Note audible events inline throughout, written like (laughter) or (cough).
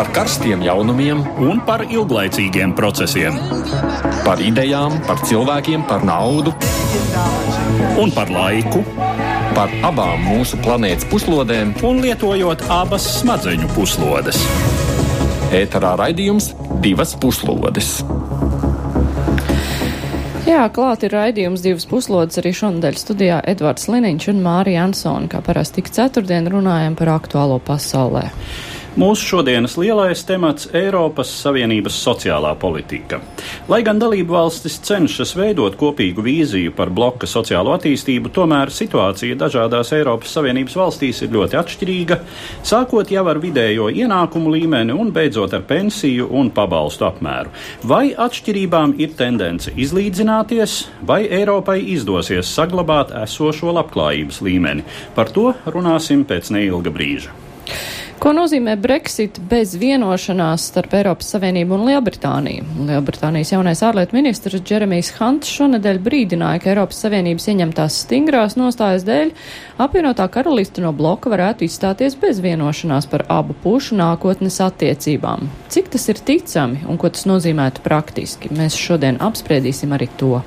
par karstiem jaunumiem un par ilglaicīgiem procesiem. Par idejām, par cilvēkiem, par naudu un par laiku. Par abām mūsu planētas puslodēm, un lietojot abas smadzeņu puslodes. Ēterā raidījums divas puslodes. Jā, klāt ir raidījums divas puslodes arī šonadēļ studijā Edvards Liniņš un Mārija Ansona, kā parasti tik ceturtdien runājam par aktuālo pasaulē. Mūsu šodienas lielais temats - Eiropas Savienības sociālā politika. Lai gan dalību valstis cenšas veidot kopīgu vīziju par bloka sociālo attīstību, tomēr situācija dažādās Eiropas Savienības valstīs ir ļoti atšķirīga, sākot jau ar vidējo ienākumu līmeni un beidzot ar pensiju un pabalstu apmēru. Vai atšķirībām ir tendence izlīdzināties, vai Eiropai izdosies saglabāt esošo labklājības līmeni? Par to runāsim pēc neilga brīža. Ko nozīmē Brexit bez vienošanās starp Eiropas Savienību un Lielbritāniju? Lielbritānijas jaunais ārlietu ministrs Džeremijs Hants šonadēļ brīdināja, ka Eiropas Savienības ieņemtās stingrās nostājas dēļ apvienotā karalista no bloka varētu izstāties bez vienošanās par abu pušu nākotnes attiecībām. Cik tas ir ticami un ko tas nozīmētu praktiski? Mēs šodien apspriedīsim arī to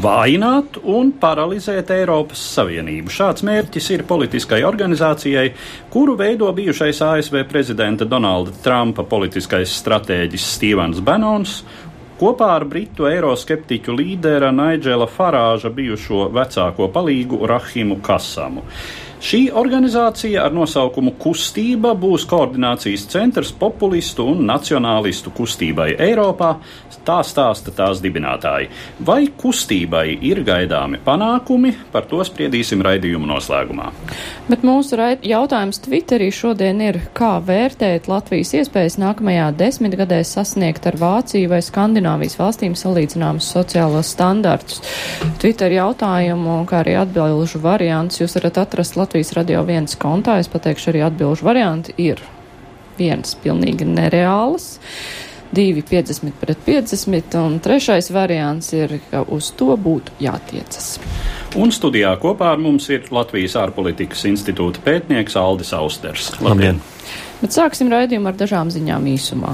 vājināt un paralizēt Eiropas Savienību. Šāds mērķis ir politiskai organizācijai, kuru veido bijušais ASV prezidenta Donalda Trumpa politiskais stratēģis Stevens Banons. Kopā ar britu eiroskeptiķu līdera Naidžela Farāža bijušo vecāko palīgu Rahimu Kasamu. Šī organizācija ar nosaukumu Kustība būs koordinācijas centrs populistu un nacionālistu kustībai Eiropā, tā stāsta tās dibinātāji. Vai kustībai ir gaidāmi panākumi, par to spriedīsim raidījuma noslēgumā. Bet mūsu jautājums Twitterī šodien ir, kā vērtēt Latvijas iespējas nākamajā desmitgadē sasniegt ar Vāciju vai Skandināvijas valstīm salīdzināmus sociālos standartus. Twitter jautājumu, kā arī atbilžu variants, jūs varat atrast Latvijas radio viens kontā, es pateikšu arī atbilžu varianti, ir viens pilnīgi nereāls. 2,50 pret 50, un trešais variants ir, ka uz to būtu jātiecas. Un studijā kopā ar mums ir Latvijas ārpolitikas institūta pētnieks Aldis Austers. Labdien! Bet sāksim raidījumu ar dažām ziņām īsumā.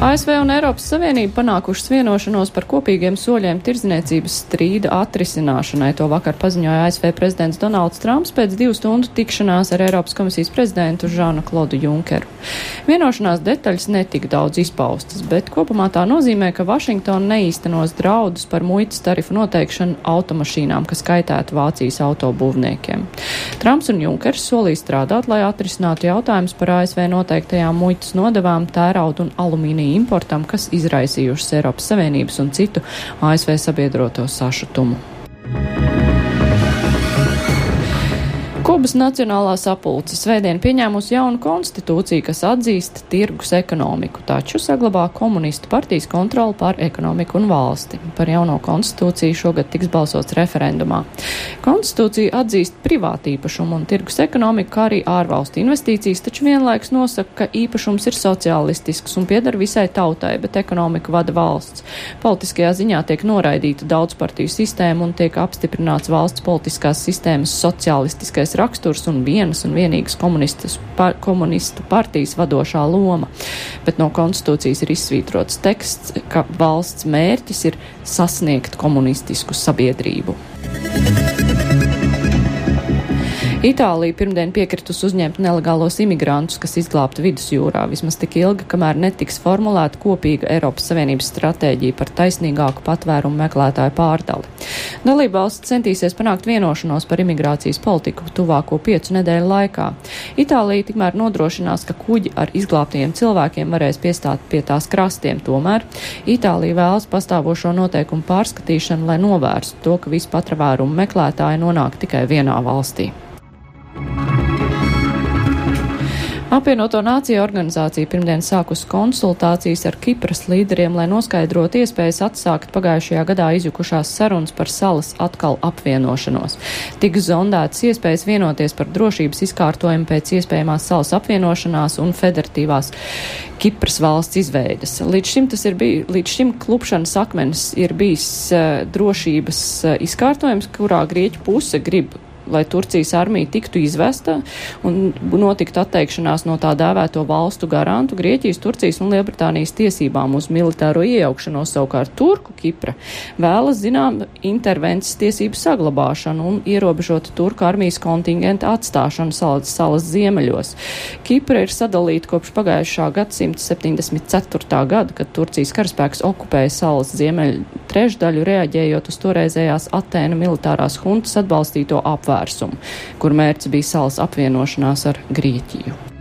ASV un Eiropas Savienība panākušas vienošanos par kopīgiem soļiem tirdzniecības strīda atrisināšanai. To vakar paziņoja ASV prezidents Donalds Trumps pēc divu stundu tikšanās ar Eiropas komisijas prezidentu Žānu Klodu Junkeru. Vienošanās detaļas netika daudz izpaustas, bet kopumā tā nozīmē, ka Vašingtona neīstenos draudus par muitas tarifu noteikšanu automašīnām, kas kaitētu Vācijas autobūvniekiem. Trumps un Junkers solīja strādāt, lai atrisinātu jautājumus par ASV noteiktajām muitas nodevām, tērauda un alumīnija importam, kas izraisījušas Eiropas Savienības un citu ASV sabiedroto sašutumu. Kubas Nacionālā sapulce svētdien pieņēmusi jaunu konstitūciju, kas atzīst tirgus ekonomiku, taču saglabā komunistu partijas kontroli pār ekonomiku un valsti. Par jauno konstitūciju šogad tiks balsots referendumā. Konstitūcija atzīst privātīpašumu un tirgus ekonomiku, kā arī ārvalstu investīcijas, taču vienlaiks nosaka, ka īpašums ir sociālistisks un piedara visai tautai, bet ekonomiku vada valsts. Politiskajā ziņā tiek noraidīta daudzpartiju sistēma un tiek apstiprināts valsts politiskās sistēmas sociālistiskais raksturs un vienas un vienīgas par, komunistu partijas vadošā loma. Bet no konstitūcijas ir izsvītrots teksts, ka valsts mērķis ir sasniegt komunistisku sabiedrību. Itālija pirmdien piekritus uzņemt nelegālos imigrantus, kas izglābti vidusjūrā, vismaz tik ilgi, kamēr netiks formulēta kopīga Eiropas Savienības stratēģija par taisnīgāku patvērumu meklētāju pārdali. Dalībvalsts centīsies panākt vienošanos par imigrācijas politiku tuvāko piecu nedēļu laikā. Itālija tikmēr nodrošinās, ka kuģi ar izglābtajiem cilvēkiem varēs piestāt pie tās krastiem. Tomēr Itālija vēlas pastāvošo noteikumu pārskatīšanu, lai novērstu to, ka visi patvērumu meklētāji nonāk tikai vienā valstī. Apvienoto Nāciju organizācija pirmdien sākus konsultācijas ar Kipras līderiem, lai noskaidrotu iespējas atsākt pagājušajā gadā izjukušās sarunas par salas atkal apvienošanos. Tik zondētas iespējas vienoties par drošības izkārtojumu pēc iespējamās salas apvienošanās un federatīvās Kipras valsts izveidas. Līdz šim ir bijis, līdz šim klupšanas akmens ir bijis uh, drošības uh, izkārtojums, kurā Grieķu puse grib lai Turcijas armija tiktu izvesta un notiktu atteikšanās no tā dēvēto valstu garantu Grieķijas, Turcijas un Lielbritānijas tiesībām uz militāro iejaukšanos. Savukārt Turku Kipra vēlas zinām intervences tiesību saglabāšanu un ierobežot Turku armijas kontingenta atstāšanu salas, salas ziemeļos. Kipra ir sadalīta kopš pagājušā gadsimta 74. gada, kad Turcijas karaspēks okupēja salas ziemeļu trešdaļu, reaģējot uz toreizējās Atēnu militārās huntas atbalstīto apvērsumu, kur mērķis bija salas apvienošanās ar Grieķiju.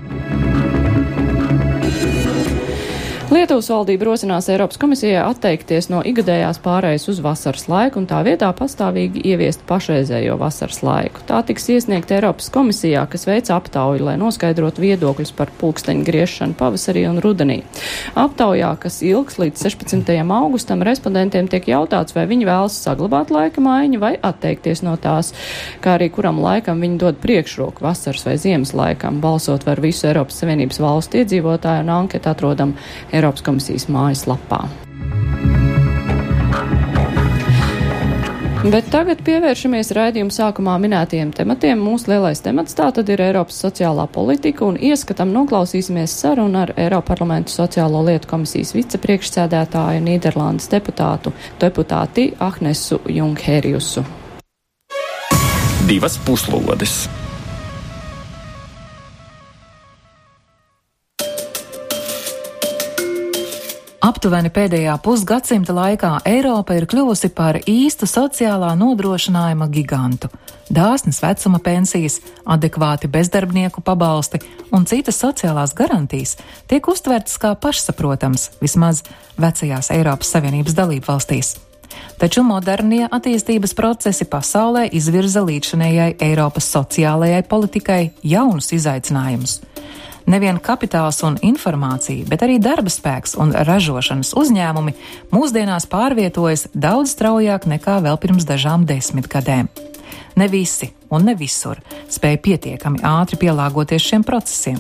Lietuvas valdība rosinās Eiropas komisijai atteikties no igadējās pārējas uz vasaras laiku un tā vietā pastāvīgi ieviest pašreizējo vasaras laiku. Tā tiks iesniegta Eiropas komisijā, kas veic aptauju, lai noskaidrotu viedokļus par pulksteņu griešanu pavasarī un rudenī. Aptaujā, kas ilgs līdz 16. augustam, respondentiem tiek jautāts, vai viņi vēlas saglabāt laika maiņu vai atteikties no tās, kā arī kuram laikam viņi dod priekšroku vasaras vai ziemas laikam. Balsot var visu Eiropas Savienības valstu iedzīvotāju un anketu atrodam Eiropas komisijas mājaslapā. Bet tagad pievēršamies raidījuma sākumā minētajiem tematiem. Mūsu lielais temats tā tad ir Eiropas sociālā politika un ieskatam noklausīsimies sarunu ar Eiroparlamentu sociālo lietu komisijas vicepriekšsēdētāju Nīderlandes deputātu, deputāti Ahnesu Jungheriusu. Divas puslodes! Aptuveni pēdējā pusgadsimta laikā Eiropa ir kļuvusi par īstu sociālā nodrošinājuma gigantu. Dāsnas vecuma pensijas, adekvāti bezdarbnieku pabalsti un citas sociālās garantijas tiek uztvertas kā pašsaprotams vismaz vecajās Eiropas Savienības dalību valstīs. Taču modernie attīstības procesi pasaulē izvirza līdzšanējai Eiropas sociālajai politikai jaunus izaicinājumus. Nevien kapitāls un informācija, bet arī darba spēks un ražošanas uzņēmumi mūsdienās pārvietojas daudz straujāk nekā vēl pirms dažām desmitgadēm. Ne visi un ne visur spēja pietiekami ātri pielāgoties šiem procesiem.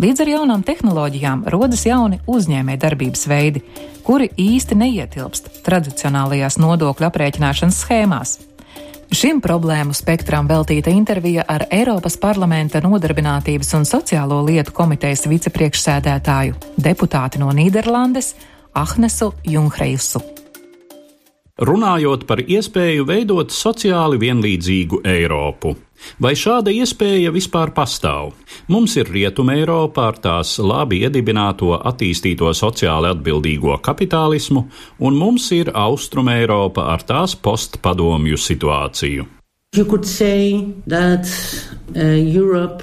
Līdz ar jaunām tehnoloģijām rodas jauni uzņēmē darbības veidi, kuri īsti neietilpst tradicionālajās nodokļu aprēķināšanas schēmās. Šim problēmu spektram veltīta intervija ar Eiropas parlamenta nodarbinātības un sociālo lietu komitejas vicepriekšsēdētāju, deputāti no Nīderlandes Ahnesu Junhreisu. Runājot par iespēju veidot sociāli vienlīdzīgu Eiropu. Vai šāda iespēja vispār pastāv? Mums ir Rietuma Eiropa ar tās labi iedibināto attīstīto sociāli atbildīgo kapitālismu, un mums ir Austruma Eiropa ar tās postpadomju situāciju. You could say that uh, Europe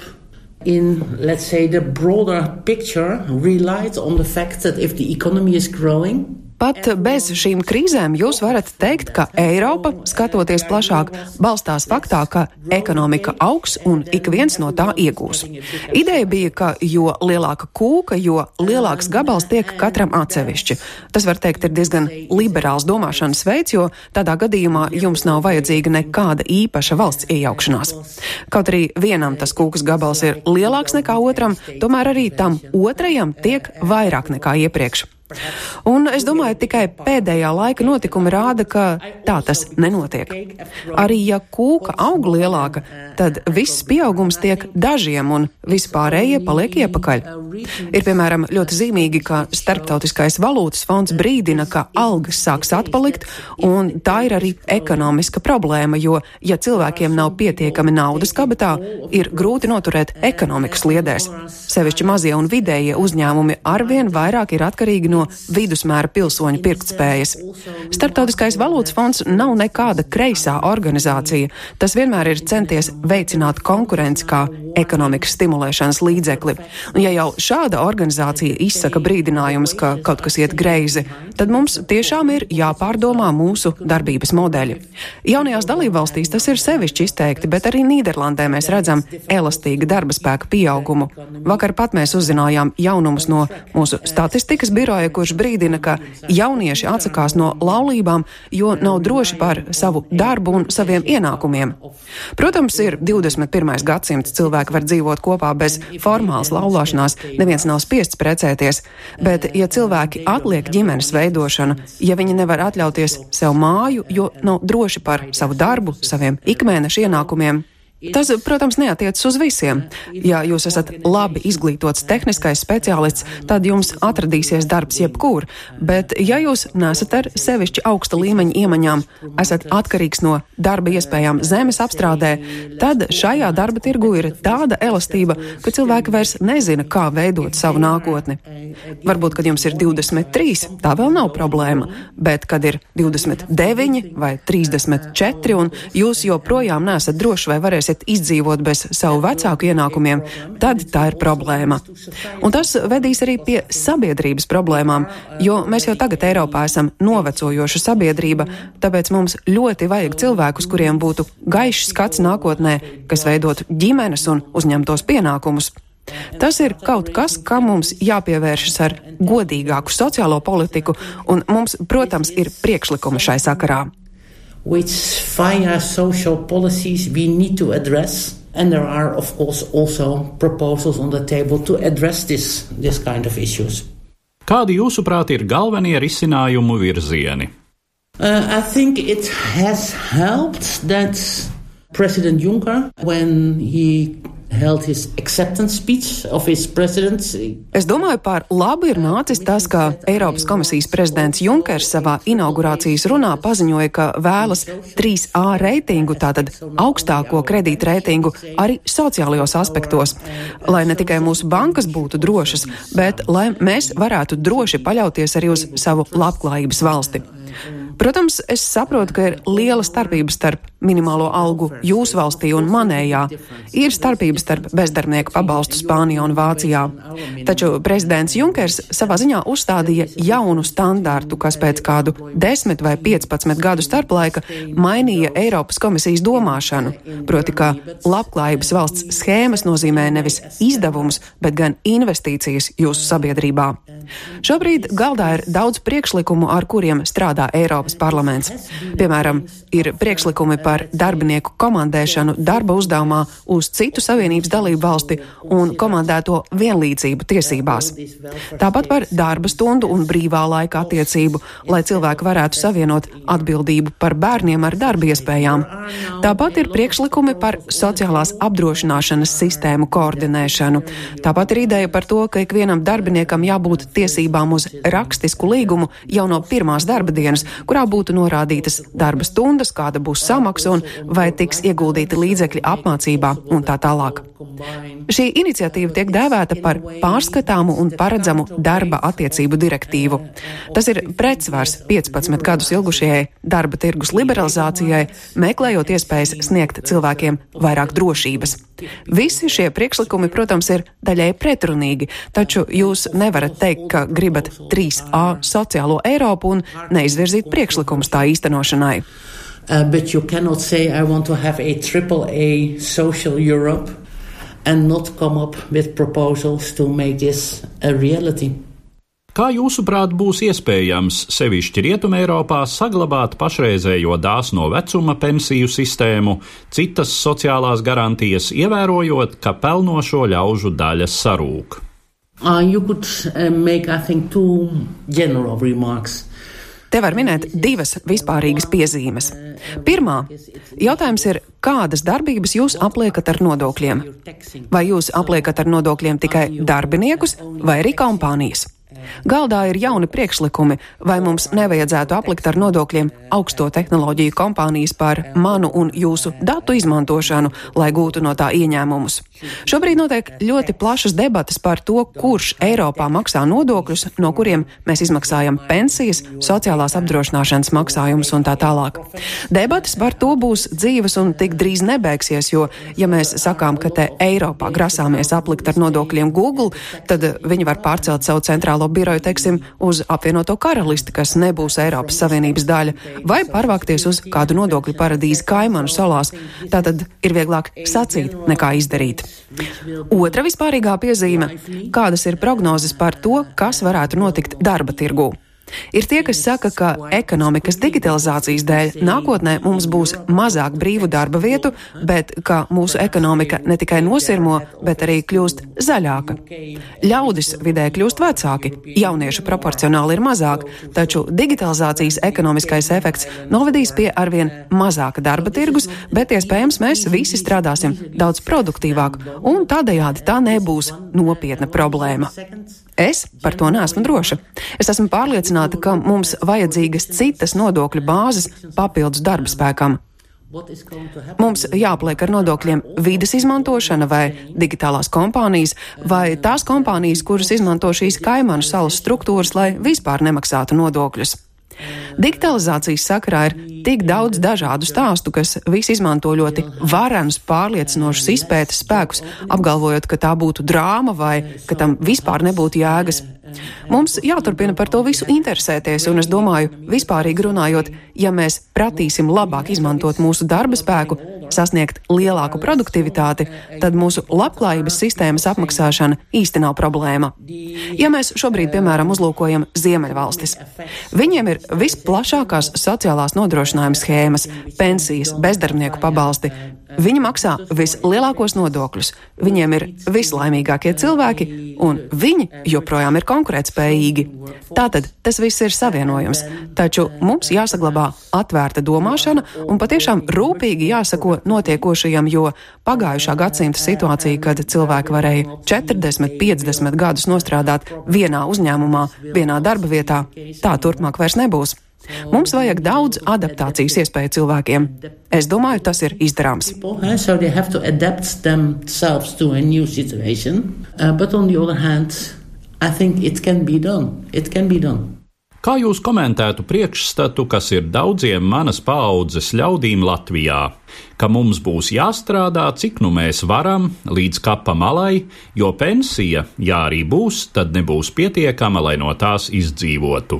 in, let's say, the broader picture relied on the fact that if the economy is growing, Pat bez šīm krīzēm jūs varat teikt, ka Eiropa, skatoties plašāk, balstās faktā, ka ekonomika augs un ik viens no tā iegūs. Ideja bija, ka jo lielāka kūka, jo lielāks gabals tiek katram atsevišķi. Tas, var teikt, ir diezgan liberāls domāšanas veids, jo tādā gadījumā jums nav vajadzīga nekāda īpaša valsts iejaukšanās. Kaut arī vienam tas kūkas gabals ir lielāks nekā otram, tomēr arī tam otrajam tiek vairāk nekā iepriekš. Un es domāju, tikai pēdējā laika notikumi rāda, ka tā tas nenotiek. Arī ja kūka aug lielāka, tad viss pieaugums tiek dažiem un vispārējie paliek iepakaļ. Ir piemēram ļoti zīmīgi, ka Starptautiskais valūtas fonds brīdina, ka algas sāks atpalikt, un tā ir arī ekonomiska problēma, jo, ja cilvēkiem nav pietiekami naudas kabatā, ir grūti noturēt ekonomikas liedēs. Sevišķi mazie un vidējie uzņēmumi arvien vairāk ir atkarīgi no vidusmēra pilsoņu pirktspējas. Startautiskais valūtas fonds nav nekāda kreisā organizācija. Tas vienmēr ir centies veicināt konkurenci kā ekonomikas stimulēšanas līdzekli. Un ja jau šāda organizācija izsaka brīdinājumus, ka kaut kas iet greizi, tad mums tiešām ir jāpārdomā mūsu darbības modeļi. Jaunajās dalībvalstīs tas ir sevišķi izteikti, bet arī Nīderlandē mēs redzam elastīga darba spēka pieaugumu. Vakar pat mēs uzzinājām jaunumus no mūsu statistikas biroja, kurš brīdina, ka jaunieši atsakās no laulībām, jo nav droši par savu darbu un saviem ienākumiem. Protams, ir 21. gadsimts, cilvēki var dzīvot kopā bez formālas laulāšanās, neviens nav spiests precēties, bet ja cilvēki atliek ģimenes veidošanu, ja viņi nevar atļauties sev māju, jo nav droši par savu darbu, saviem ikmēneša ienākumiem, Tas, protams, neatiecas uz visiem. Ja jūs esat labi izglītots tehniskais speciālists, tad jums atradīsies darbs jebkur, bet ja jūs nesat ar sevišķi augsta līmeņa iemaņām, esat atkarīgs no darba iespējām zemes apstrādē, tad šajā darba tirgu ir tāda elastība, ka cilvēki vairs nezina, kā veidot savu nākotni. Varbūt, kad jums ir 23, tā vēl nav problēma, bet kad ir 29 vai 34 un jūs joprojām nesat droši vai varēsiet varēsiet izdzīvot bez savu vecāku ienākumiem, tad tā ir problēma. Un tas vedīs arī pie sabiedrības problēmām, jo mēs jau tagad Eiropā esam novecojoša sabiedrība, tāpēc mums ļoti vajag cilvēkus, kuriem būtu gaišs skats nākotnē, kas veidotu ģimenes un uzņemtos pienākumus. Tas ir kaut kas, kam mums jāpievēršas ar godīgāku sociālo politiku, un mums, protams, ir priekšlikumi šai sakarā which via social policies we need to address. And there are, of course, also proposals on the table to address this, this kind of issues. Kādi jūsuprāt ir galvenie risinājumu virzieni? Uh, I think it has helped that President Juncker, when he Es domāju, par labu ir nācis tas, ka Eiropas komisijas prezidents Junkers savā inaugurācijas runā paziņoja, ka vēlas 3A reitingu, tātad augstāko kredīta reitingu, arī sociālajos aspektos, lai ne tikai mūsu bankas būtu drošas, bet lai mēs varētu droši paļauties arī uz savu labklājības valsti. Protams, es saprotu, ka ir liela starpība starp minimālo algu jūsu valstī un manējā. Ir starpības starp bezdarbnieku pabalstu Spānijā un Vācijā. Taču prezidents Junkers savā ziņā uzstādīja jaunu standārtu, kas pēc kādu 10 vai 15 gadu starplaika mainīja Eiropas komisijas domāšanu. Proti, ka labklājības valsts schēmas nozīmē nevis izdevumus, bet gan investīcijas jūsu sabiedrībā. Šobrīd galdā ir daudz priekšlikumu, ar kuriem strādā Eiropas. Parlaments. Piemēram, ir priekšlikumi par darbinieku komandēšanu darba uzdevumā uz citu Savienības dalību valsti un komandēto vienlīdzību tiesībās. Tāpat par darba stundu un brīvā laika attiecību, lai cilvēki varētu savienot atbildību par bērniem ar darba iespējām. Tāpat ir priekšlikumi par sociālās apdrošināšanas sistēmu koordinēšanu. Tāpat ir ideja par to, ka ikvienam darbiniekam jābūt tiesībām uz rakstisku līgumu jau no pirmās darba dienas, kurā būtu norādītas darba stundas, kāda būs samaksa un vai tiks ieguldīti līdzekļi apmācībā un tā tālāk. Šī iniciatīva tiek dēvēta par pārskatāmu un paredzamu darba attiecību direktīvu. Tas ir pretsvars 15 gadus ilgušajai darba tirgus liberalizācijai, meklējot iespējas sniegt cilvēkiem vairāk drošības. Visi šie priekšlikumi, protams, ir daļai pretrunīgi, taču jūs nevarat teikt, ka gribat 3A sociālo Eiropu un neizvirzīt priekšlikumus tā īstenošanai. Uh, but you cannot say, I want to have a triple A social Europe and not come up with proposals to make this a reality. Kā jūsuprāt, būs iespējams sevišķi Rietumē Eiropā saglabāt pašreizējo dāsno vecuma pensiju sistēmu, citas sociālās garantijas, ievērojot, ka pelnošo ļaužu daļa sarūk? Uh, you could uh, make, I think, two general remarks. Te var minēt divas vispārīgas piezīmes. Pirmā jautājums ir, kādas darbības jūs apliekat ar nodokļiem? Vai jūs apliekat ar nodokļiem tikai darbiniekus vai arī kompānijas? Galdā ir jauni priekšlikumi, vai mums nevajadzētu aplikt ar nodokļiem augsto tehnoloģiju kompānijas par manu un jūsu datu izmantošanu, lai gūtu no tā ieņēmumus. Šobrīd notiek ļoti plašas debatas par to, kurš Eiropā maksā nodokļus, no kuriem mēs izmaksājam pensijas, sociālās apdrošināšanas maksājumus un tā tālāk. Debatas par to būs dzīves un tik drīz nebeigsies, jo, ja mēs sakām, ka te Eiropā grasāmies aplikt ar nodokļiem Google, tad viņi var pārcelt savu centrālo biroju, teiksim, uz apvienoto karalisti, kas nebūs Eiropas Savienības daļa, vai pārvākties uz kādu nodokļu paradīzi Kaimanu salās. Tātad ir vieglāk sacīt nekā izdarīt. Otra vispārīgā piezīme - kādas ir prognozes par to, kas varētu notikt darba tirgū. Ir tie, kas saka, ka ekonomikas digitalizācijas dēļ nākotnē mums būs mazāk brīvu darba vietu, bet ka mūsu ekonomika ne tikai nosirmo, bet arī kļūst zaļāka. Ļaudis vidē kļūst vecāki, jauniešu proporcionāli ir mazāk, taču digitalizācijas ekonomiskais efekts novedīs pie arvien mazāka darba tirgus, bet iespējams mēs visi strādāsim daudz produktīvāk, un tādējādi tā nebūs nopietna problēma. Es par to neesmu droša. Es esmu pārliecināta, ka mums vajadzīgas citas nodokļu bāzes papildus darba spēkam. Mums jāpliek ar nodokļiem vides izmantošana vai digitālās kompānijas, vai tās kompānijas, kuras izmanto šīs kaimanu salas struktūras, lai vispār nemaksātu nodokļus. Digitalizācijas sakarā ir tik daudz dažādu stāstu, kas visi izmanto ļoti varenus, pārliecinošus izpētes spēkus, apgalvojot, ka tā būtu drāma vai ka tam vispār nebūtu jēgas. Mums jāturpina par to visu interesēties, un es domāju, vispārīgi runājot, ja mēs pratīsim labāk izmantot mūsu darba spēku, sasniegt lielāku produktivitāti, tad mūsu labklājības sistēmas apmaksāšana īsti nav problēma. Ja mēs šobrīd, piemēram, uzlūkojam Ziemeļvalstis, viņiem ir visplašākās sociālās nodrošinājuma schēmas, pensijas, bezdarbnieku pabalsti. Viņi maksā vislielākos nodokļus, viņiem ir vislaimīgākie cilvēki, un viņi joprojām ir konkurētspējīgi. Tātad tas viss ir savienojams, taču mums jāsaglabā atvērta domāšana un patiešām rūpīgi jāsako notiekošajam, jo pagājušā gadsimta situācija, kad cilvēki varēja 40, 50 gadus nostrādāt vienā uzņēmumā, vienā darba vietā, tā turpmāk vairs nebūs. Mums vajag daudz adaptācijas iespēju cilvēkiem. Es domāju, tas ir izdarāms. So they have to adapt themselves to a new situation. But on the other hand, I think it can be done. It can be done. Kā jūs komentētu priekšstatu, kas ir daudziem manas paaudzes ļaudīm Latvijā, ka mums būs jāstrādā, cik nu mēs varam, līdz kapa malai, jo pensija, ja arī būs, tad nebūs pietiekama, lai no tās izdzīvotu?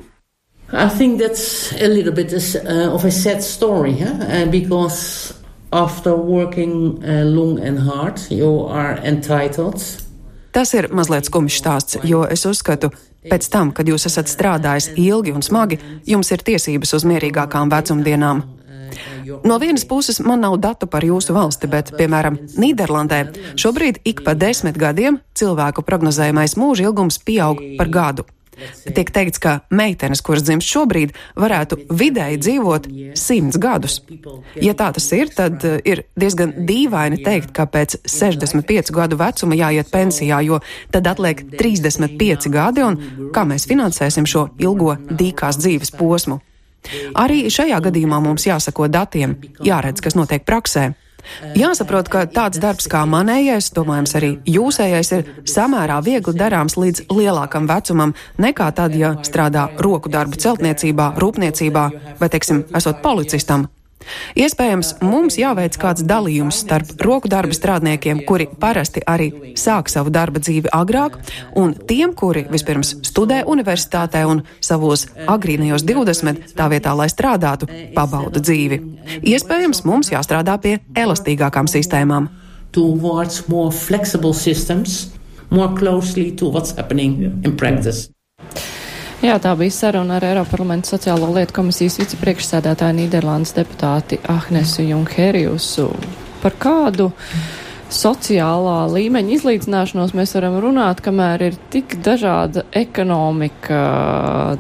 I think that's a little bit uh, of a sad story, huh? uh, because after working uh, long and hard, you are entitled. Tas ir mazliet skumjš stāsts, jo es uzskatu, pēc tam, kad jūs esat strādājis ilgi un smagi, jums ir tiesības uz mierīgākām vecumdienām. No vienas puses, man nav datu par jūsu valsti, bet, piemēram, Nīderlandē šobrīd ik pa desmit gadiem cilvēku prognozējamais mūža ilgums pieaug par gadu. Tiek teikts, ka meitenes, kuras dzimst šobrīd, varētu vidēji dzīvot simts gadus. Ja tā tas ir, tad eh, ir diezgan dīvaini teikt, ka pēc 65 gadu vecuma jāiet pensijā, jo tad atliek 35 gadi, un kā mēs finansēsim šo ilgo dīkās dzīves posmu. Arī šajā gadījumā mums jāsako datiem, jāredz, kas notiek praksē. Jāsaprot, ka tāds darbs kā manējais, domājams, arī jūsējais, ir samērā viegli darāms līdz lielākam vecumam nekā tad, ja strādā roku darbu celtniecībā, rūpniecībā vai, teiksim, esot policistam Iespējams, mums jāveic kāds dalījums starp roku darba strādniekiem, kuri parasti arī sāk savu darba dzīvi agrāk, un tiem, kuri vispirms studē universitātē un savos agrīnajos 20, tā vietā, lai strādātu, pabauda dzīvi. Iespējams, mums jāstrādā pie elastīgākām sistēmām. Towards more flexible systems, more closely to what's happening in practice. Jā, tā bija saruna ar Eiropa parlamenta sociālo lietu komisijas vicepriekšsēdētāju Nīderlandes deputāti Ahnesu Junkeriusu. Par kādu sociālā līmeņa izlīdzināšanos mēs varam runāt, kamēr ir tik dažāda ekonomika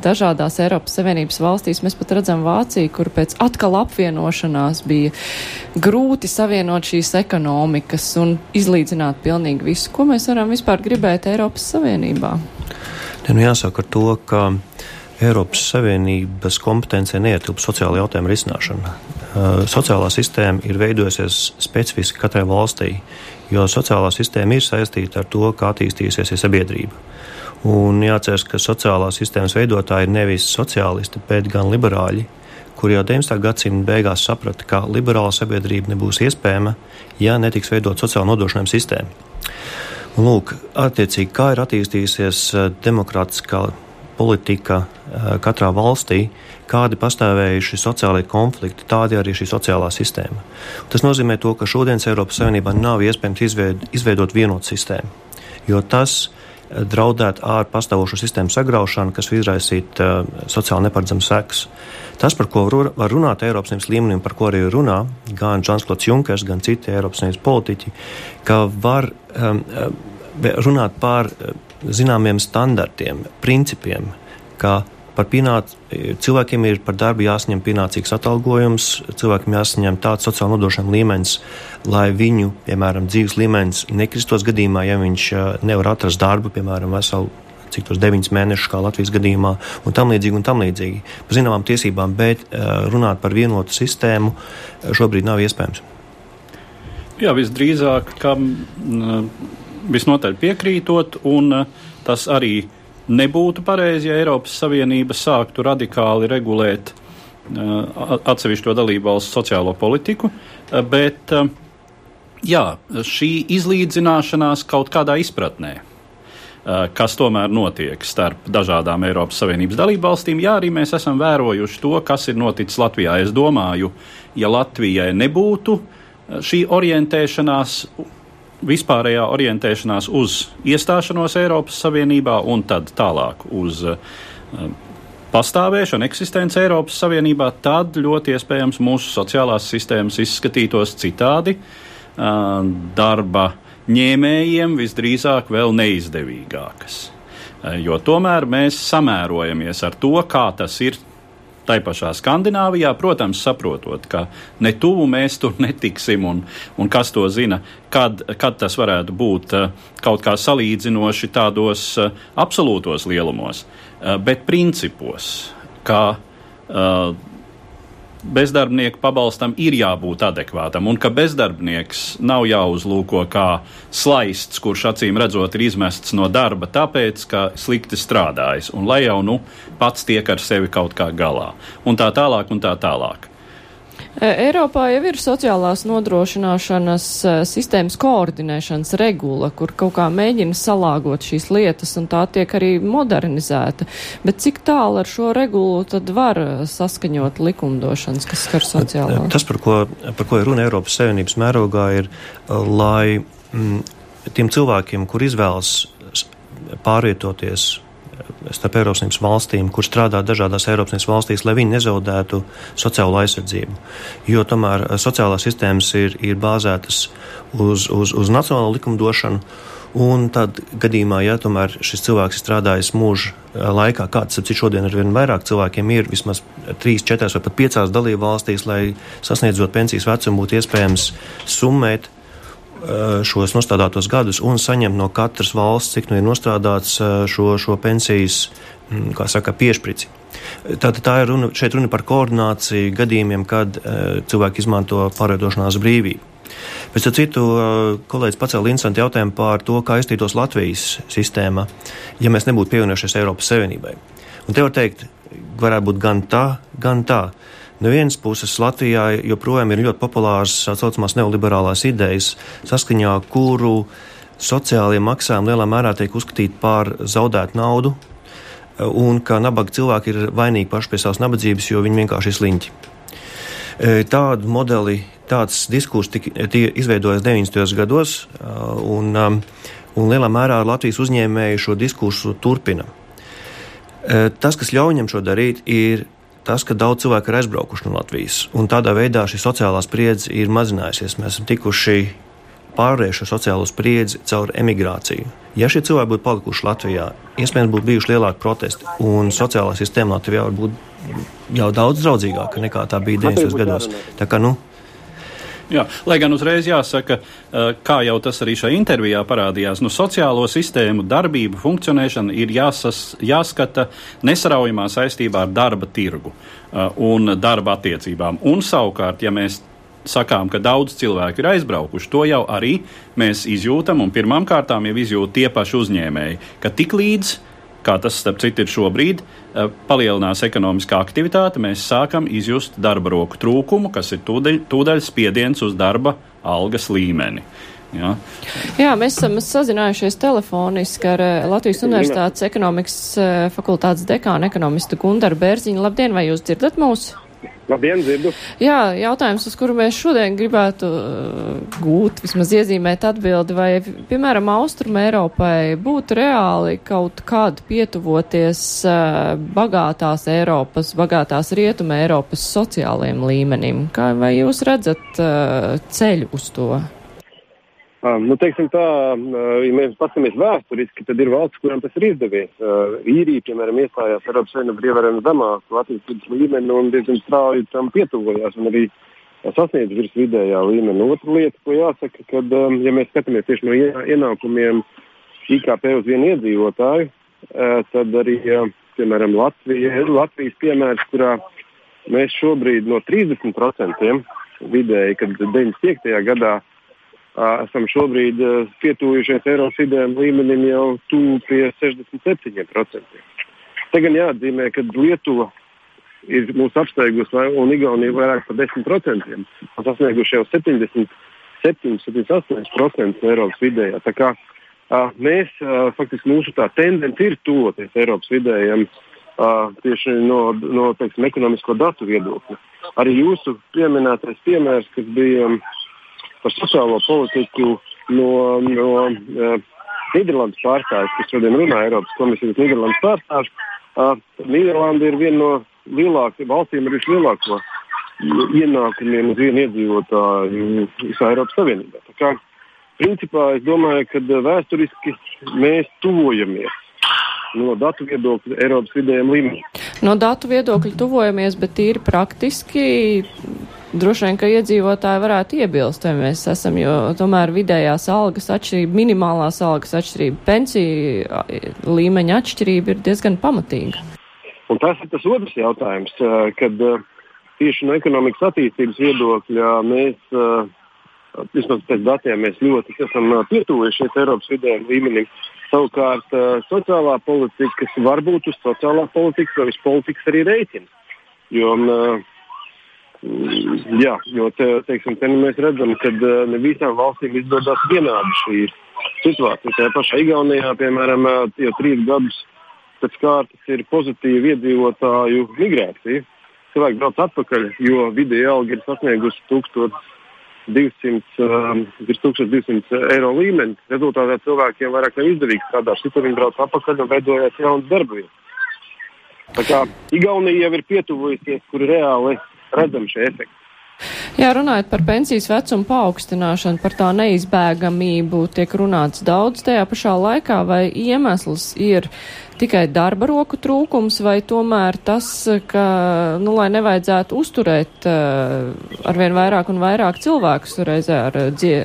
dažādās Eiropas Savienības valstīs. Mēs pat redzam Vāciju, kur pēc atkal apvienošanās bija grūti savienot šīs ekonomikas un izlīdzināt pilnīgi visu. Ko mēs varam vispār gribēt Eiropas Savienībā? Ja nu jāsāk ar to, ka Eiropas Savienības kompetencija neietilp sociāla jautājuma risināšana. Uh, sociālā sistēma ir veidojusies specifiski katrai valstī, jo sociālā sistēma ir saistīta ar to, kā attīstīsies sabiedrība. Un jāatcerās, ka sociālās sistēmas veidotāji ir nevis sociālisti, bet gan liberāļi, kuri jau 19. gadsimta beigās saprata, ka liberāla sabiedrība nebūs iespējama, ja netiks veidot sociāla nodrošinājuma sistēma. Lūk, attiecīgi, kā ir attīstījusies eh, demokrātiskā politika eh, katrā valstī, kādi pastāvējuši sociālai konflikti, tādi arī šī sociālā sistēma. Tas nozīmē to, ka šodienas Eiropas Savienībā nav iespējams izveid, izveidot vienotu sistēmu, jo tas, draudēt ar pastāvošo sistēmu sagraušanu, kas var izraisīt uh, sociāli neparedzamas sekas. Tas, par ko var runāt Eiropas Savienības līmenī, un par ko arī runā gan Žansklots Junkers, gan citi Eiropas Savienības politiķi, ka var um, runāt par zināmiem standartiem, principiem, ka par pienāc, cilvēkiem ir par darbu jāsaņem pienācīgs atalgojums, cilvēkiem jāsaņem tāds sociāla nodrošinājuma līmenis, lai viņu, piemēram, dzīves līmenis nekristos gadījumā, ja viņš nevar atrast darbu, piemēram, veselu cik tos deviņus mēnešus, kā Latvijas gadījumā, un tam līdzīgi, un tam līdzīgi. Par zināmām tiesībām, bet runāt par vienotu sistēmu šobrīd nav iespējams. Jā, visdrīzāk, ka visnotaļ piekrītot, un tas arī nebūtu pareizi, ja Eiropas Savienība sāktu radikāli regulēt atsevišķo dalību valstu sociālo politiku, bet jā, šī izlīdzināšanās kaut kādā izpratnē, kas tomēr notiek starp dažādām Eiropas Savienības dalību valstīm. Jā, arī mēs esam vērojuši to, kas ir noticis Latvijā. Es domāju, ja Latvijai nebūtu šī orientēšanās vispārējā orientēšanās uz iestāšanos Eiropas Savienībā un tad tālāk uz uh, pastāvēšanu, eksistenci Eiropas Savienībā, tad ļoti iespējams mūsu sociālās sistēmas izskatītos citādi. Darba ņēmējiem visdrīzāk vēl neizdevīgākas. Uh, jo tomēr mēs samērojamies ar to, kā tas ir tai pašā Skandināvijā, protams, saprotot, ka ne tuvu mēs tur (laughs) netiksim, un, un kas to zina, kad, kad tas varētu būt eh, kaut kā salīdzinoši tādos eh, absolūtos lielumos, eh, bet principos, kā bezdarbnieku pabalstam ir jābūt adekvātam, un ka bezdarbnieks nav jāuzlūko kā slaists, kurš acīm redzot ir izmests no darba, tāpēc, ka slikti strādājis, un lai jau nu pats tiek ar sevi kaut kā galā, un tā tālāk, un tā tālāk. Eiropā jau ir sociālās nodrošināšanas sistēmas koordinēšanas regula, kur kaut kā mēģina salāgot šīs lietas, un tā tiek arī modernizēta. Bet cik tālu ar šo regulu tad var saskaņot likumdošanas, kas skar sociālo? Tas, par ko, par ko ir runa Eiropas Savienības mērogā, ir, lai mm, tiem cilvēkiem, kur izvēlas pārvietoties starp Eiropas Savienības valstīm, kur strādā dažādās Eiropas Savienības valstīs, lai viņi nezaudētu sociālo aizsardzību. Jo tomēr eh, sociālās sistēmas ir, ir bāzētas uz, uz, uz nacionālo likumdošanu. Un tad gadījumā, ja tomēr šis cilvēks ir strādājis mūža eh, laikā, kāds cik šodien ar vien vairāk cilvēkiem ir vismaz 3, 4 vai pat 5 dalību valstīs, lai sasniedzot pensijas vecumu būtu iespējams summēt šos nostādātos gadus un saņemt no katras valsts, cik nu ir nostrādāts eh, šo, šo pensijas, mm, kā saka, piešprici. Tātad tā ir runa, šeit runa par koordināciju gadījumiem, kad uh, cilvēki izmanto pārvietošanās brīvību. Pēc tam citu kolēģis pacēla interesantu jautājumu par to, kā iztītos Latvijas sistēma, ja mēs nebūtu pievienojušies Eiropas Savienībai. Un te var teikt, varētu būt gan tā, gan tā. No vienas puses, Latvijā joprojām ir ļoti populāras tā saucamās neoliberālās idejas, saskaņā kuru sociālie maksājumi lielā mērā tiek uzskatīti par zaudētu naudu, un ka nabaga cilvēki ir vainīgi paši pie savas nabadzības, jo viņi vienkārši ir sliņķi. E, tādu modeli, tāds diskurs tika izveidojis 90. gados, un, un lielā mērā Latvijas uzņēmēji šo diskursu turpina. E, tas, kas ļauj viņam šo darīt, ir tas, ka daudz cilvēku ir aizbraukuši no Latvijas. Un tādā veidā šī sociālā spriedze ir mazinājusies. Mēs esam tikuši pārvarējuši sociālo spriedzi caur emigrāciju. Ja šie cilvēki būtu palikuši Latvijā, iespējams, būtu bijuši lielāki protesti, un sociālā sistēma Latvijā būtu jau daudz draudzīgāka nekā tā bija 90. gados. Tā kā, nu, Jā, lai gan uzreiz jāsaka, kā jau tas arī šajā intervijā parādījās, nu, sociālo sistēmu darbību, funkcionēšana ir jāsas, jāskata nesaraujamā saistībā ar darba tirgu un darba attiecībām. Un savukārt, ja mēs sakām, ka daudz cilvēku ir aizbraukuši, to jau arī mēs izjūtam, un pirmām kārtām jau izjūt tie paši uzņēmēji, ka tik līdz kā tas starp citu ir šobrīd, eh, palielinās ekonomiskā aktivitāte, mēs sākam izjust darba roku trūkumu, kas ir tūdaļ, tūdaļ spiediens uz darba algas līmeni. Jā. Jā, mēs esam sazinājušies telefoniski ar eh, Latvijas Universitātes ekonomikas eh, fakultātes dekānu ekonomistu Gundaru Bērziņu. Labdien, vai jūs dzirdat mūs? Labdien, dzirdu. Jā, jautājums, uz kuru mēs šodien gribētu uh, gūt, vismaz iezīmēt atbildi, vai, piemēram, Austrum Eiropai būtu reāli kaut kādu pietuvoties uh, bagātās Eiropas, bagātās Rietuma Eiropas sociālajiem līmenim? Kā, vai jūs redzat uh, ceļu uz to? Um, nu, teiksim tā, uh, ja mēs paskatāmies vēsturiski, tad ir valsts, kurām tas ir izdevies. Uh, īrija, piemēram, iestājās Eiropas Savienībā ievērojami zemāku attīstības līmeni un diezgan strauji tam pietuvojās un arī sasniedz virs vidējā līmeņa. Otra lieta, ko jāsaka, kad, um, ja mēs skatāmies tieši no ienākumiem IKP uz vienu iedzīvotāju, uh, tad arī, uh, piemēram, Latvija, Latvijas piemērs, kurā mēs šobrīd no 30% vidēji, kad 95. gadā esam šobrīd pietuvušies Eiropas vidējiem līmenim jau tuvu pie 67%. Te gan jāatzīmē, ka Lietuva ir mūs apsteigusi un Igaunija vairāk par 10%. Mēs sasnieguši jau 70, 78% Eiropas vidējā. Tā kā uh, mēs, uh, faktiski mūsu tendence ir tuvoties Eiropas vidējiem uh, tieši no, no teiksim, ekonomisko datu viedokļa. Arī jūsu pieminētais piemērs, kas bija um, par sociālo politiku no, no uh, Nīderlandes pārstāvis, kas šodien runā Eiropas komisijas Nīderlandes pārstāvis. Uh, Nīderlanda ir viena no lielākajām valstīm ar vislielāko ienākumiem uz vienu iedzīvotāju visā Eiropas Savienībā. Tā kā, principā es domāju, ka vēsturiski mēs tuvojamies no datu viedokļa Eiropas vidējiem līmenim. No datu viedokļa tuvojamies, bet tīri praktiski droši vien, ka iedzīvotāji varētu iebilst, vai mēs esam, jo tomēr vidējās algas atšķirība, minimālās algas atšķirība, pensiju līmeņa atšķirība ir diezgan pamatīga. Un tas ir tas otrs jautājums, kad tieši no ekonomikas attīstības viedokļa mēs, vismaz pēc datiem, mēs ļoti esam pietuvušies Eiropas vidējiem līmenim. Savukārt sociālā politika, varbūt uz sociālā politikas vai uz politikas arī rēķina. Jo uh, jā, jo te, teiksim, te nu mēs redzam, ka uh, ne visām valstīm izdodas vienādi šī situācija. Tajā pašā Igaunijā, piemēram, uh, jau trīs gadus pēc kārtas ir pozitīva iedzīvotāju migrācija. Cilvēki brauc atpakaļ, jo vidēja alga ir sasniegusi 1200, um, 1200 eiro līmeni. Rezultātā cilvēkiem vairāk nav izdevīgi strādāt. Citur viņi brauc atpakaļ un veidojās jaunas darba vietas. Tā kā Igaunija jau ir pietuvojusies, kur reāli redzam šie efekti. Jā, runājot par pensijas vecumu paaugstināšanu, par tā neizbēgamību, tiek runāts daudz tajā pašā laikā, vai iemesls ir tikai darba roku trūkums, vai tomēr tas, ka, nu, lai nevajadzētu uzturēt uh, arvien vairāk un vairāk cilvēkus reizē ar,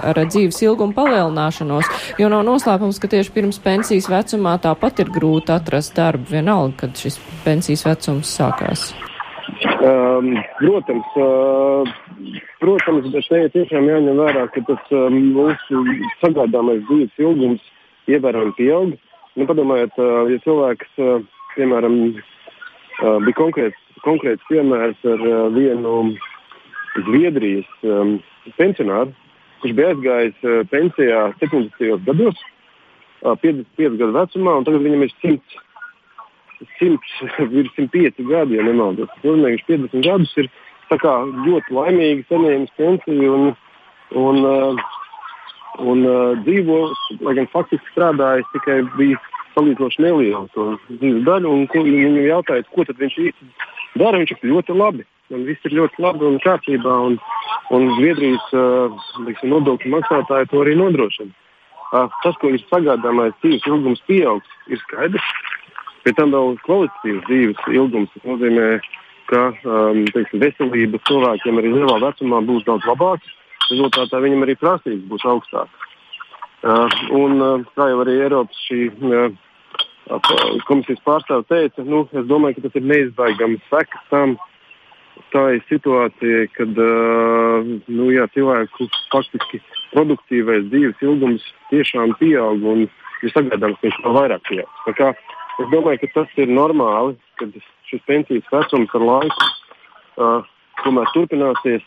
ar dzīves ilgumu palielināšanos, jo nav noslēpums, ka tieši pirms pensijas vecumā tāpat ir grūti atrast darbu vienalga, kad šis pensijas vecums sākās. Um, protams, uh, protams, bet šeit tiešām jāņem vērā, ka tas um, mūsu sagādāmais dzīves ilgums ievērojami pieaug. Nu, padomājiet, uh, ja cilvēks, uh, piemēram, uh, bija konkrēts, konkrēts piemērs ar uh, vienu Zviedrijas um, pensionāru, kurš bija aizgājis uh, pensijā 70. gados, uh, 55 gadu vecumā, un tagad viņam ir 100 100, virs 105 gadi, ja nemaldos. Nozīmē, viņš 50 gadus ir kā, ļoti laimīgi saņēmis pensiju un, un, uh, un uh, dzīvo, lai gan faktiski strādājis tikai bija salīdzinoši nelielu dzīves daļu. Viņam jautāja, ko tad viņš īsti dara. Viņš ir ļoti labi. Un viss ir ļoti labi un kārtībā. Un, un Zviedrijas uh, nodokļu maksātāji to arī nodrošina. Uh, tas, ko ir sagādājamais dzīves ilgums, pieaugs, ir skaidrs. Pēc tam vēl kvalitatīvs dzīves ilgums. Nozīmē, ka um, teiksim, veselība cilvēkiem arī lielā vecumā būs daudz labāka. Rezultātā viņam arī prasības būs augstākas. Uh, un uh, kā jau arī Eiropas šī, uh, komisijas pārstāve teica, nu, es domāju, ka tas ir neizbēgams sekas tam, tā ir situācija, kad uh, nu, jā, cilvēku faktiski produktīvais dzīves ilgums tiešām pieaug un ir sagaidāms, ka viņš vēl vairāk pieaugs. Es domāju, ka tas ir normāli, ka šis pensijas vecums ar laiku uh, tomēr turpināsies.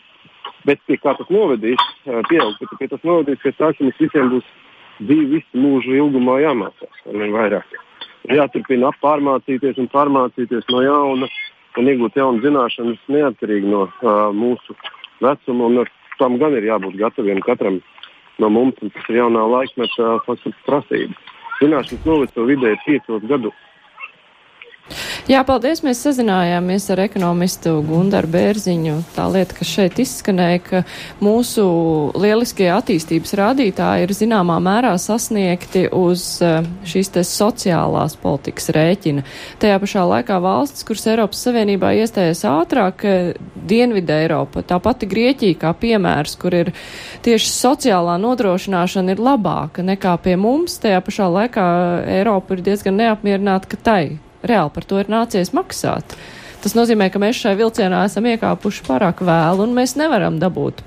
Bet pie kā tas novedīs, uh, pieaug, bet pie tas novedīs, ka tā, mums visiem būs dzīve visu mūžu ilgumā jāmācās ar. Jāturpina pārmācīties un pārmācīties no jauna, un iegūt jaunas zināšanas neatkarīgi no uh, mūsu vecuma. Un tam gan ir jābūt gataviem katram no mums, un tas ir jaunā laikmeta faktiski prasība. Zināšanas noveco vidēji piecos gados. Jā, paldies. Mēs sazinājāmies ar ekonomistu Gundaru Bērziņu. Tā lieta, kas šeit izskanēja, ka mūsu lieliskie attīstības rādītāji ir zināmā mērā sasniegti uz eh, šīs te sociālās politikas rēķina. Tajā pašā laikā valsts, kuras Eiropas Savienībā iestājas ātrāk, eh, Dienvidē Eiropa, tā pati Grieķija kā piemērs, kur ir tieši sociālā nodrošināšana ir labāka nekā pie mums, tajā pašā laikā Eiropa ir diezgan neapmierināta, ka tai reāli par to ir nācies maksāt. Tas nozīmē, ka mēs šai vilcienā esam iekāpuši pārāk vēlu un mēs nevaram dabūt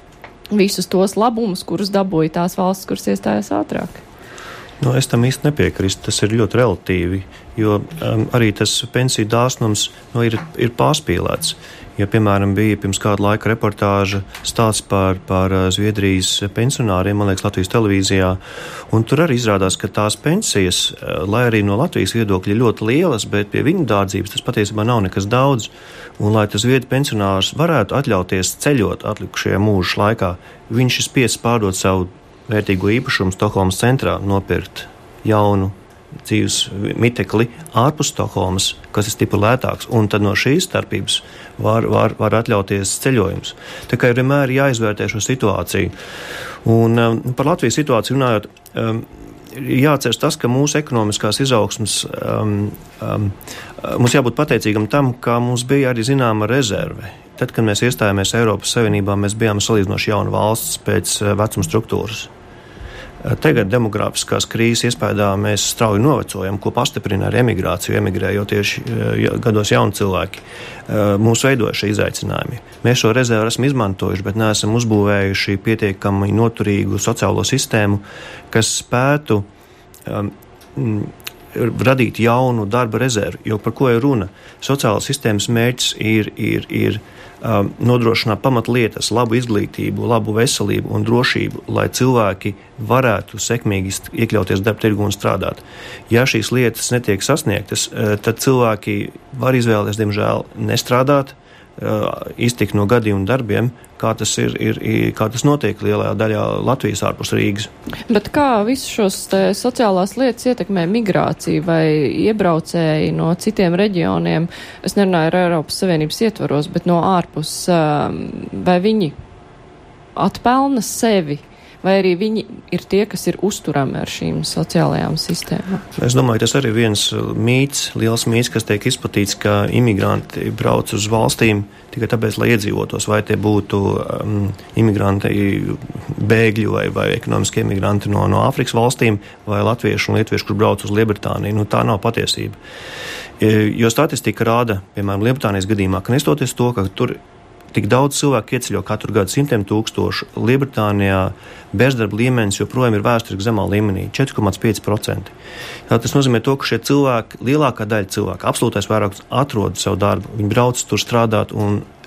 visus tos labumus, kurus dabūja tās valsts, kuras iestājās ātrāk. Nu, es tam īsti nepiekrītu. Tas ir ļoti relatīvi, jo um, arī tas pensiju dāsnums nu, ir, ir pārspīlēts. Ja, piemēram, bija pirms kāda laika reportāža stāsts par, par uh, Zviedrijas pensionāriem, man liekas, Latvijas televīzijā. Tur arī izrādās, ka tās pensijas, uh, lai arī no Latvijas viedokļa ļoti lielas, bet pie viņu dārdzības tas patiesībā nav nekas daudz. Un, lai tas vietas pensionārs varētu atļauties ceļot atlikušajā mūža laikā, viņš ir spiests pārdot savu vērtīgo īpašumu Stokholmas centrā, nopirkt jaunu dzīves mitekli ārpus Stokholmas, kas ir stipri lētāks, un tad no šīs starpības var, var, var atļauties ceļojums. Tā kā ir vienmēr jāizvērtē šo situāciju. Un um, par Latvijas situāciju runājot. Um, Jāatcerās tas, ka mūsu ekonomiskās izaugsmas um, um, mums jābūt pateicīgam tam, ka mums bija arī zināma rezerve. Tad, kad mēs iestājāmies Eiropas Savienībā, mēs bijām salīdzinoši jauna valsts pēc uh, vecuma struktūras. Tagad demogrāfiskās krīzes iespējā mēs strauji novecojam, ko pastiprina ar emigrāciju, emigrējot tieši eh, gados jauni cilvēki. Eh, mūs veidoja šie izaicinājumi. Mēs šo rezervu esam izmantojuši, bet neesam uzbūvējuši pietiekami noturīgu sociālo sistēmu, kas spētu um, radīt jaunu darba rezervi. Jo par ko ir runa? Sociālās sistēmas mērķis ir, ir, ir um, nodrošināt pamatlietas, labu izglītību, labu veselību un drošību, lai cilvēki varētu sekmīgi iekļauties darba tirgu un strādāt. Ja šīs lietas netiek sasniegtas, uh, tad cilvēki var izvēlēties, diemžēl, nestrādāt, iztikt no gadījumu darbiem, kā tas, ir, ir, kā tas notiek lielajā daļā Latvijas ārpus Rīgas. Bet kā visus šos sociālās lietas ietekmē migrācija vai iebraucēji no citiem reģioniem? Es nerunāju ar Eiropas Savienības ietvaros, bet no ārpus, vai viņi atpelna sevi vai arī viņi ir tie, kas ir uzturami ar šīm sociālajām sistēmām? Es domāju, tas arī ir viens uh, mīts, liels mīts, kas tiek izplatīts, ka imigranti brauc uz valstīm tikai tāpēc, lai iedzīvotos, vai tie būtu um, imigranti, bēgļi vai, vai ekonomiski imigranti no, no Āfrikas valstīm, vai latvieši un lietuvieši, kur brauc uz Lielbritāniju. Nu, tā nav patiesība. Jo statistika rāda, piemēram, Lielbritānijas gadījumā, ka nestoties to, ka tur Tik daudz cilvēku ieceļo katru gadu, simtiem tūkstošu. Lielbritānijā bezdarba līmenis joprojām ir vēsturiski zemā līmenī - 4,5%. Tas nozīmē, to, ka šie cilvēki, lielākā daļa cilvēku, absolūtais vairākums, atrod savu darbu, viņi brauc tur strādāt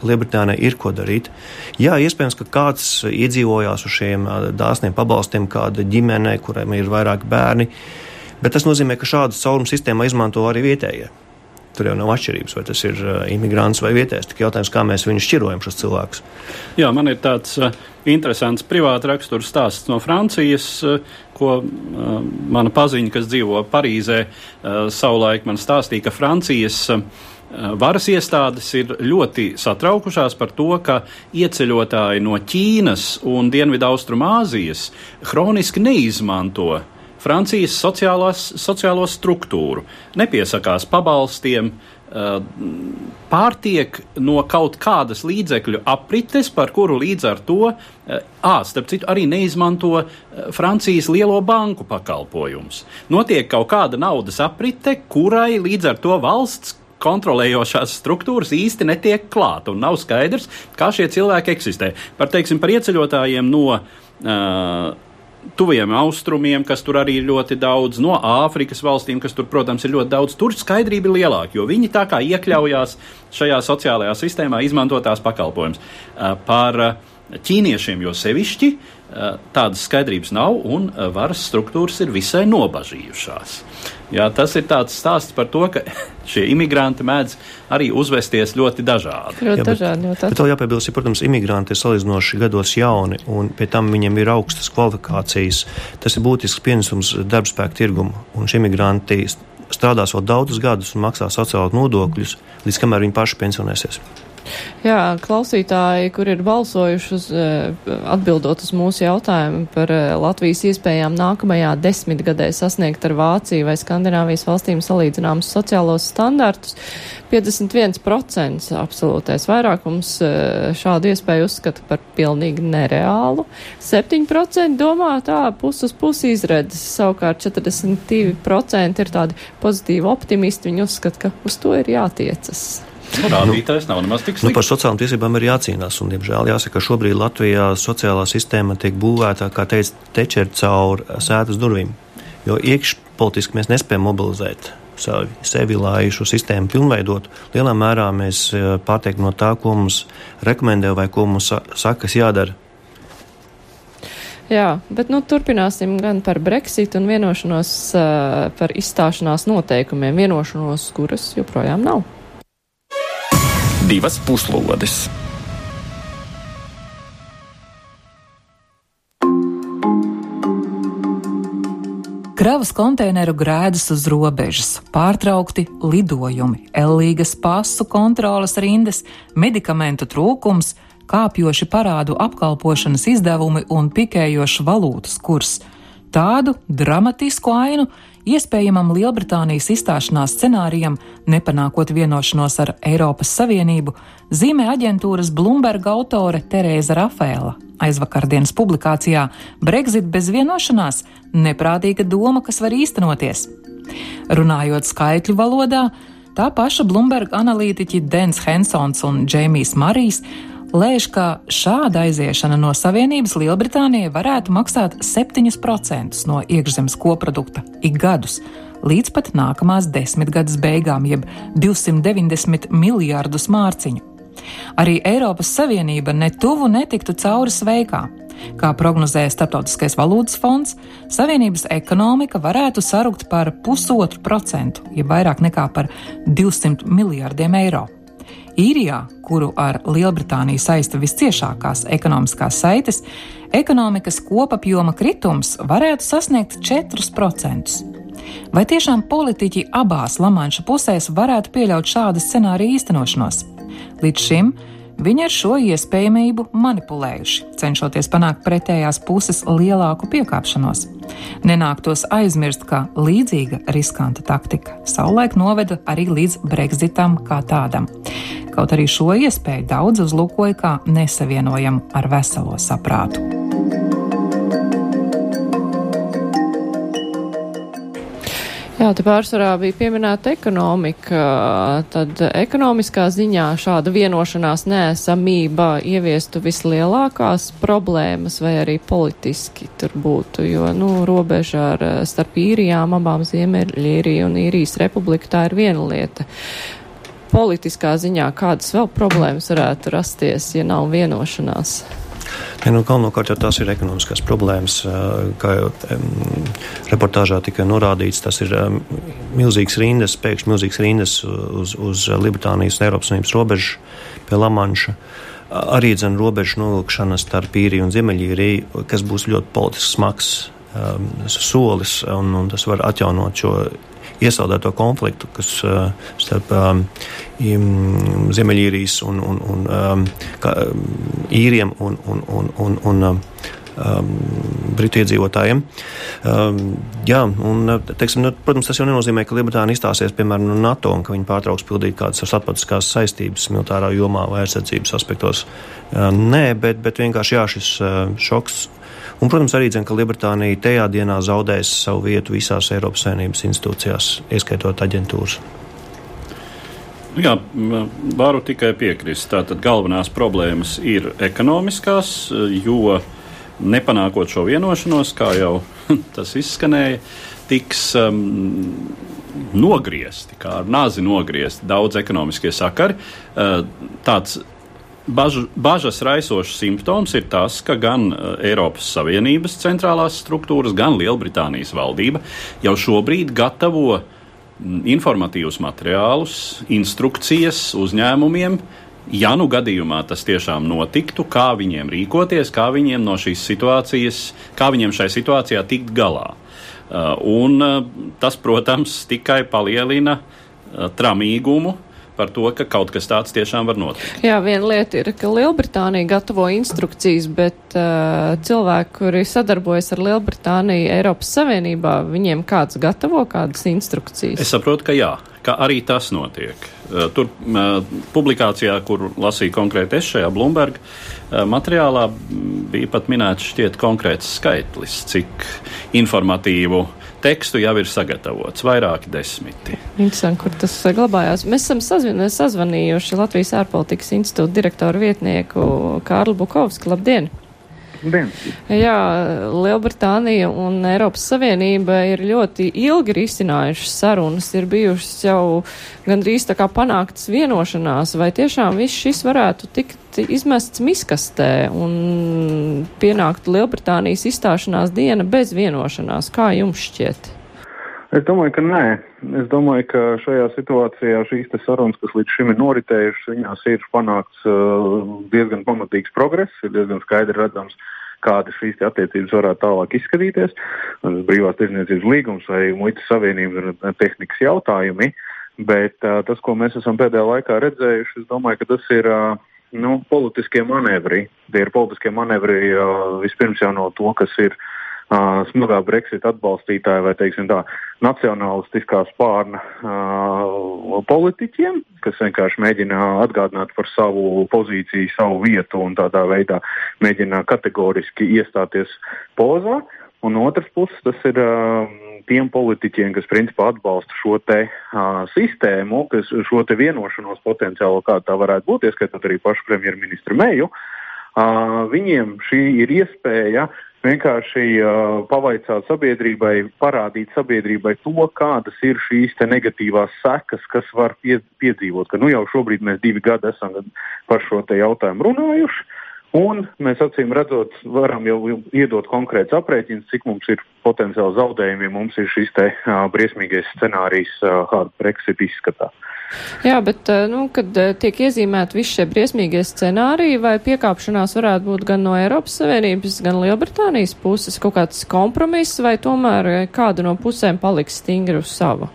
Lielbritānijai ir ko darīt. Jā, iespējams, ka kāds iedzīvojās uz šiem dāsniem pabalstiem, kāda ģimene, kuriem ir vairāki bērni, bet tas nozīmē, ka šādu caurumu sistēmu izmanto arī vietējie. Tur jau nav atšķirības, vai tas ir uh, imigrants vai vietējais. Tik jautājums, kā mēs viņus šķirojam šos cilvēkus. Jā, man ir tāds uh, interesants privāta rakstura stāsts no Francijas, uh, ko mana paziņa, kas dzīvo Parīzē, savulaik man stāstīja, ka Francijas varas iestādes ir ļoti satraukušās par to, ka ieceļotāji no Ķīnas un Dienvidaustrumāzijas hroniski neizmanto Francijas sociālo struktūru, nepiesakās pabalstiem, eh, pārtiek no kaut kādas līdzekļu aprites, par kuru līdz ar to, ā, starp citu, arī neizmanto eh, Francijas lielo banku pakalpojumus. Notiek kaut kāda naudas aprite, kurai līdz ar to valsts kontrolējošās struktūras īsti netiek klāt, un nav skaidrs, kā šie cilvēki eksistē. Par, teiksim, par ieceļotājiem no uh, tuviem austrumiem, kas tur arī ir ļoti daudz, no Āfrikas valstīm, kas tur, protams, ir ļoti daudz. Tur skaidrība ir lielāka, jo viņi tā kā iekļaujās šajā sociālajā sistēmā, izmantotās pakalpojumus. Par ķīniešiem jo sevišķi tādas skaidrības nav, un varas struktūras ir visai nobažījušās. Jā, tas ir tāds stāsts par to, ka (laughs) šie imigranti mēdz arī uzvesties ļoti dažādi. Ļoti jā, dažādi ļoti bet vēl jāpiebilst, ka, protams, imigranti ir salīdzinoši gados jauni, un pie tam viņiem ir augstas kvalifikācijas. Tas ir būtisks pienesums darbspēku tirgumu, un šie imigranti strādās vēl daudzus gadus un maksā sociālo nodokļus, līdz kamēr viņi paši pensionēsies. Jā, klausītāji, kur ir balsojuši uz, eh, atbildot uz mūsu jautājumu par eh, Latvijas iespējām nākamajā desmitgadē sasniegt ar Vāciju vai Skandināvijas valstīm salīdzināmus sociālos standartus, 51% absolūtais vairākums eh, šādu iespēju uzskata par pilnīgi nereālu, 7% domā tā puses pusi izredzes, savukārt 42% ir tādi pozitīvi optimisti, viņi uzskata, ka uz to ir jātiecas. Rādītājs nav nemaz tik slikts. Nu, par sociālām tiesībām ir jācīnās. Un, diemžēl, jāsaka, ka šobrīd Latvijā sociālā sistēma tiek būvēta, kā teica, tečer caur sētas durvīm. Jo iekšpolitiski mēs nespējam mobilizēt savi, sevi, lai šo sistēmu pilnveidotu. Lielā mērā mēs e, pārtiek no tā, ko mums rekomendē vai ko mums saka, kas jādara. Jā, bet nu, turpināsim gan par Brexit un vienošanos uh, par izstāšanās noteikumiem, vienošanos, kuras joprojām nav divas puslodes. Kravas konteineru grēdas uz robežas, pārtraukti lidojumi, ellīgas pasu kontrolas rindas, medikamentu trūkums, kāpjoši parādu apkalpošanas izdevumi un pikējošs valūtas kurs. Tādu dramatisku ainu iespējamam Lielbritānijas izstāšanās scenārijam, nepanākot vienošanos ar Eiropas Savienību, zīmē aģentūras Bloomberg autore Terēza Rafēla. Aizvakardienas publikācijā Brexit bez vienošanās - neprātīga doma, kas var īstenoties. Runājot skaitļu valodā, tā paša Bloomberg analītiķi Dens Hensons un Džeimijs Marijs lēš, ka šāda aiziešana no Savienības Lielbritānijai varētu maksāt 7% no iekšzemes koprodukta ik gadus, līdz pat nākamās desmitgades beigām, jeb 290 miljārdus mārciņu. Arī Eiropas Savienība netuvu netiktu cauri sveikā. Kā prognozēja Startautiskais valūtas fonds, Savienības ekonomika varētu sarukt par pusotru procentu, ja vairāk nekā par 200 miljārdiem eiro. Īrijā, kuru ar Lielbritāniju saista visciešākās ekonomiskās saites, ekonomikas kopapjoma kritums varētu sasniegt 4%. Vai tiešām politiķi abās Lamanša pusēs varētu pieļaut šādu scenāriju īstenošanos? Līdz šim Viņi ar šo iespējamību manipulējuši, cenšoties panākt pretējās puses lielāku piekāpšanos. Nenāktos aizmirst, ka līdzīga riskanta taktika savulaik noveda arī līdz Brexitam kā tādam. Kaut arī šo iespēju daudz uzlūkoja kā nesavienojamu ar veselo saprātu. Jā, te pārsvarā bija pieminēta ekonomika. Tad ekonomiskā ziņā šāda vienošanās nēsamība ieviestu vislielākās problēmas vai arī politiski tur būtu, jo, nu, robeža ar starp īrijām, abām Ziemeļīriju un īrijas republiku tā ir viena lieta. Politiskā ziņā kādas vēl problēmas varētu rasties, ja nav vienošanās? Ja, nu, galvenokārt jau tās ir ekonomiskās problēmas. Kā jau reportāžā tika norādīts, tas ir milzīgs rindas, pēkšņi milzīgs rindas uz, uz Lielbritānijas un Eiropas Savienības robežu pie Lamanša. Arī dzen robežu novilkšana starp īriju un Ziemeļīriju, kas būs ļoti politisks smags um, solis, un, un tas var atjaunot šo iesaldēto konfliktu, kas uh, starp um, Ziemeļīrijas un, un, un um, kā, īriem un, un, un, un, un um, britu iedzīvotājiem. Um, jā, un, teiksim, nu, protams, tas jau nenozīmē, ka Lielbritānija izstāsies piemēram no NATO un ka viņi pārtrauks pildīt kādas starptautiskās saistības militārā jomā vai aizsardzības aspektos. Uh, nē, bet, bet vienkārši jā, šis uh, šoks Un, protams, arī dzird, ka Lielbritānija tajā dienā zaudēs savu vietu visās Eiropas Savienības institūcijās, ieskaitot aģentūras. Jā, varu tikai piekrist. Tātad galvenās problēmas ir ekonomiskās, jo nepanākot šo vienošanos, kā jau (laughs) tas izskanēja, tiks um, nogriezti, kā ar nāzi nogriezti daudz ekonomiskie sakari. Uh, tāds bažu, bažas raisošs simptoms ir tas, ka gan Eiropas Savienības centrālās struktūras, gan Lielbritānijas valdība jau šobrīd gatavo informatīvus materiālus, instrukcijas uzņēmumiem, ja nu gadījumā tas tiešām notiktu, kā viņiem rīkoties, kā viņiem no šīs situācijas, kā viņiem šai situācijā tikt galā. Un tas, protams, tikai palielina tramīgumu par to, ka kaut kas tāds tiešām var notikt. Jā, viena lieta ir, ka Lielbritānija gatavo instrukcijas, bet uh, cilvēki, kuri sadarbojas ar Lielbritāniju Eiropas Savienībā, viņiem kāds gatavo kādas instrukcijas? Es saprotu, ka jā, ka arī tas notiek. Uh, tur uh, publikācijā, kur lasīju konkrēti es šajā Bloomberg uh, materiālā, bija pat minēts šķiet konkrēts skaitlis, cik informatīvu uh, tekstu jau ir sagatavots, vairāki desmiti. Interesanti, kur tas saglabājās. Mēs esam sazvan sazvanījuši Latvijas ārpolitikas institūta direktoru vietnieku Kārlu Bukovski. Labdien! Dien. Jā, Lielbritānija un Eiropas Savienība ir ļoti ilgi risinājušas sarunas, ir bijušas jau gandrīz tā kā panāktas vienošanās, vai tiešām viss šis varētu tikt izmests miskastē un pienākt Lielbritānijas izstāšanās diena bez vienošanās. Kā jums šķiet? Es domāju, ka nē. Es domāju, ka šajā situācijā šīs sarunas, kas līdz šim ir noritējušas, viņās ir panākts uh, diezgan pamatīgs progress, ir diezgan skaidri redzams, kāda šīs attiecības varētu tālāk izskatīties. Brīvās tirzniecības līgums vai muitas savienība ir tehnikas jautājumi, bet uh, tas, ko mēs esam pēdējā laikā redzējuši, es domāju, ka tas ir. Uh, Nu, politiskie manevri. Tie ir politiskie manevri uh, vispirms jau no to, kas ir uh, uh, smagā Brexit atbalstītāja vai, tā, nacionālistiskā spārna uh, politiķiem, kas vienkārši mēģina atgādināt par savu pozīciju, savu vietu un tādā veidā mēģina kategoriski iestāties pozā. Un otrs puses tas ir uh, tiem politiķiem, kas principā atbalsta šo te uh, sistēmu, kas šo te vienošanos potenciālo, kāda tā varētu būt, ieskaitot arī pašu premjerministru Meju. Uh, viņiem šī ir iespēja vienkārši uh, pavaicāt sabiedrībai, parādīt sabiedrībai to, kādas ir šīs negatīvās sekas, kas var pie, piedzīvot. Ka, nu, jau šobrīd mēs divi gadi esam par šo jautājumu runājuši. Un mēs acīm redzot, varam jau iedot konkrēts aprēķins, cik mums ir potenciāli zaudējumi, ja mums ir šis te uh, briesmīgais scenārijs, uh, kāda Brexit izskatās. Jā, bet, nu, kad tiek iezīmēti visi šie briesmīgie scenāriji, vai piekāpšanās varētu būt gan no Eiropas Savienības, gan Lielbritānijas puses kaut kāds kompromiss, vai tomēr kāda no pusēm paliks stingri uz savu?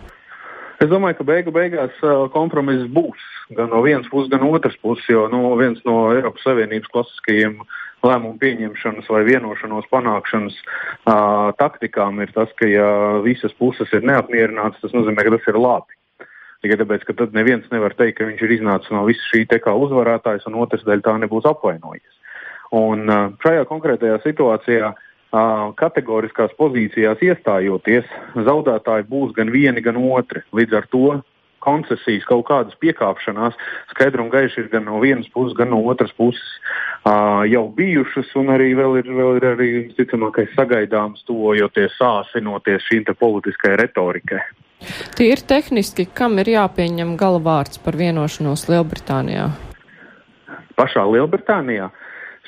Es domāju, ka beigu beigās kompromiss būs gan no vienas puses, gan otras puses, jo nu, viens no Eiropas Savienības klasiskajiem lēmumu pieņemšanas vai vienošanos panākšanas uh, taktikām ir tas, ka ja visas puses ir neapmierinātas, tas nozīmē, ka tas ir labi. Tikai tāpēc, ka tad neviens nevar teikt, ka viņš ir iznācis no visa šī te kā uzvarētājs, un otrs daļa tā nebūs apvainojies. Un šajā konkrētajā situācijā kategoriskās pozīcijās iestājoties, zaudētāji būs gan vieni, gan otri. Līdz ar to koncesijas, kaut kādas piekāpšanās, skaidri un gaiši ir gan no vienas puses, gan no otras puses uh, jau bijušas, un arī vēl ir, vēl ir arī, ticamākais, sagaidāms, tuvojoties, sāsinoties šīm politiskajai retorikai. Tīri tehniski, kam ir jāpieņem galvārds par vienošanos Lielbritānijā? Pašā Lielbritānijā.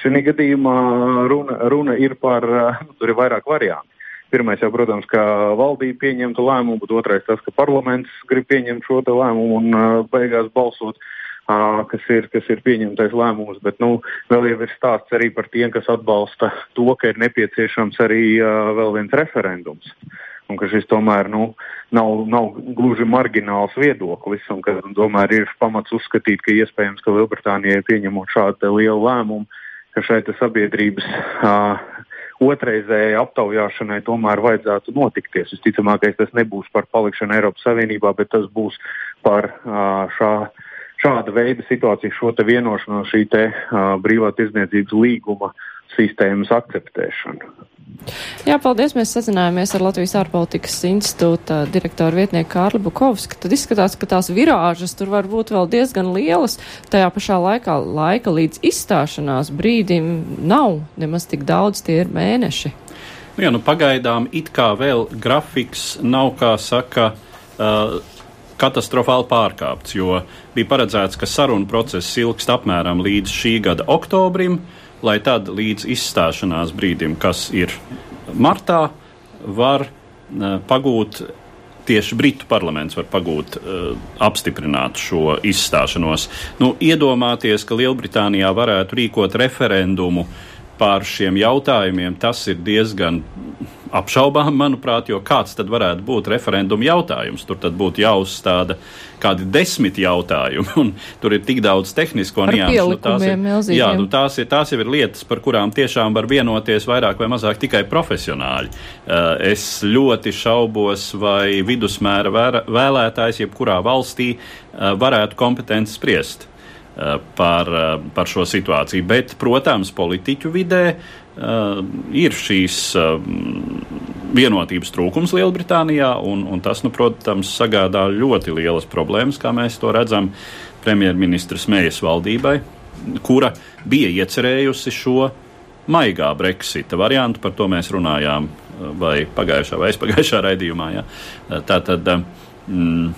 Šī gadījumā runa, runa ir par, nu, tur ir vairāk variantu. Pirmais jau, protams, ka valdība pieņemtu lēmumu, bet otrais tas, ka parlaments grib pieņemt šo lēmumu un uh, beigās balsot, kas, ir, kas ir pieņemtais lēmums. Bet nu, vēl jau ir stāsts arī par tiem, kas atbalsta to, ka ir nepieciešams arī vēl viens referendums. Un ka šis tomēr nu, nav, nav gluži margināls viedoklis, un ka tomēr ir pamats uzskatīt, ka iespējams, ka Lielbritānijai pieņemot šādu lielu lēmumu, ka šai sabiedrības uh, otrreizējai aptaujāšanai tomēr vajadzētu notikties. Visticamākais tas nebūs par palikšanu Eiropas Savienībā, bet tas būs par šā, šāda veida situāciju, šo vienošanos, šī te brīvā tirdzniecības līguma sistēmas akceptēšanu. Jā, paldies. Mēs sazinājāmies ar Latvijas ārpolitikas institūta direktoru vietnieku Kārli Bukovski. Tad izskatās, ka tās virāžas tur var būt vēl diezgan lielas. Tajā pašā laikā laika līdz izstāšanās brīdim nav nemaz tik daudz, tie ir mēneši. Nu, jā, nu pagaidām it kā vēl grafiks nav, kā saka, uh, katastrofāli pārkāpts, jo bija paredzēts, ka sarunu process ilgst apmēram līdz šī gada oktobrim, lai tad līdz izstāšanās brīdim, kas ir martā, var uh, pagūt. Tieši Britu parlaments var pagūt, uh, apstiprināt šo izstāšanos. Nu, iedomāties, ka Lielbritānijā varētu rīkot referendumu par šiem jautājumiem, tas ir diezgan apšaubām, manuprāt, jo kāds tad varētu būt referenduma jautājums? Tur tad būtu jāuzstāda kādi desmit jautājumi, un tur ir tik daudz tehnisko niansu. Nu, tās, ir, jā, nu, tās, ir, tās jau ir lietas, par kurām tiešām var vienoties vairāk vai mazāk tikai profesionāļi. Uh, es ļoti šaubos, vai vidusmēra vēlētājs jebkurā valstī uh, varētu kompetenti spriest uh, par, par šo situāciju. Bet, protams, politiķu vidē ir šīs uh, vienotības trūkums Lielbritānijā, un, un tas, nu, protams, sagādā ļoti lielas problēmas, kā mēs to redzam premjerministras Mējas valdībai, kura bija iecerējusi šo maigā Brexita variantu, par to mēs runājām uh, vai pagājušā vai aizpagājušā (laughs) raidījumā. Ja? Tā tad mm,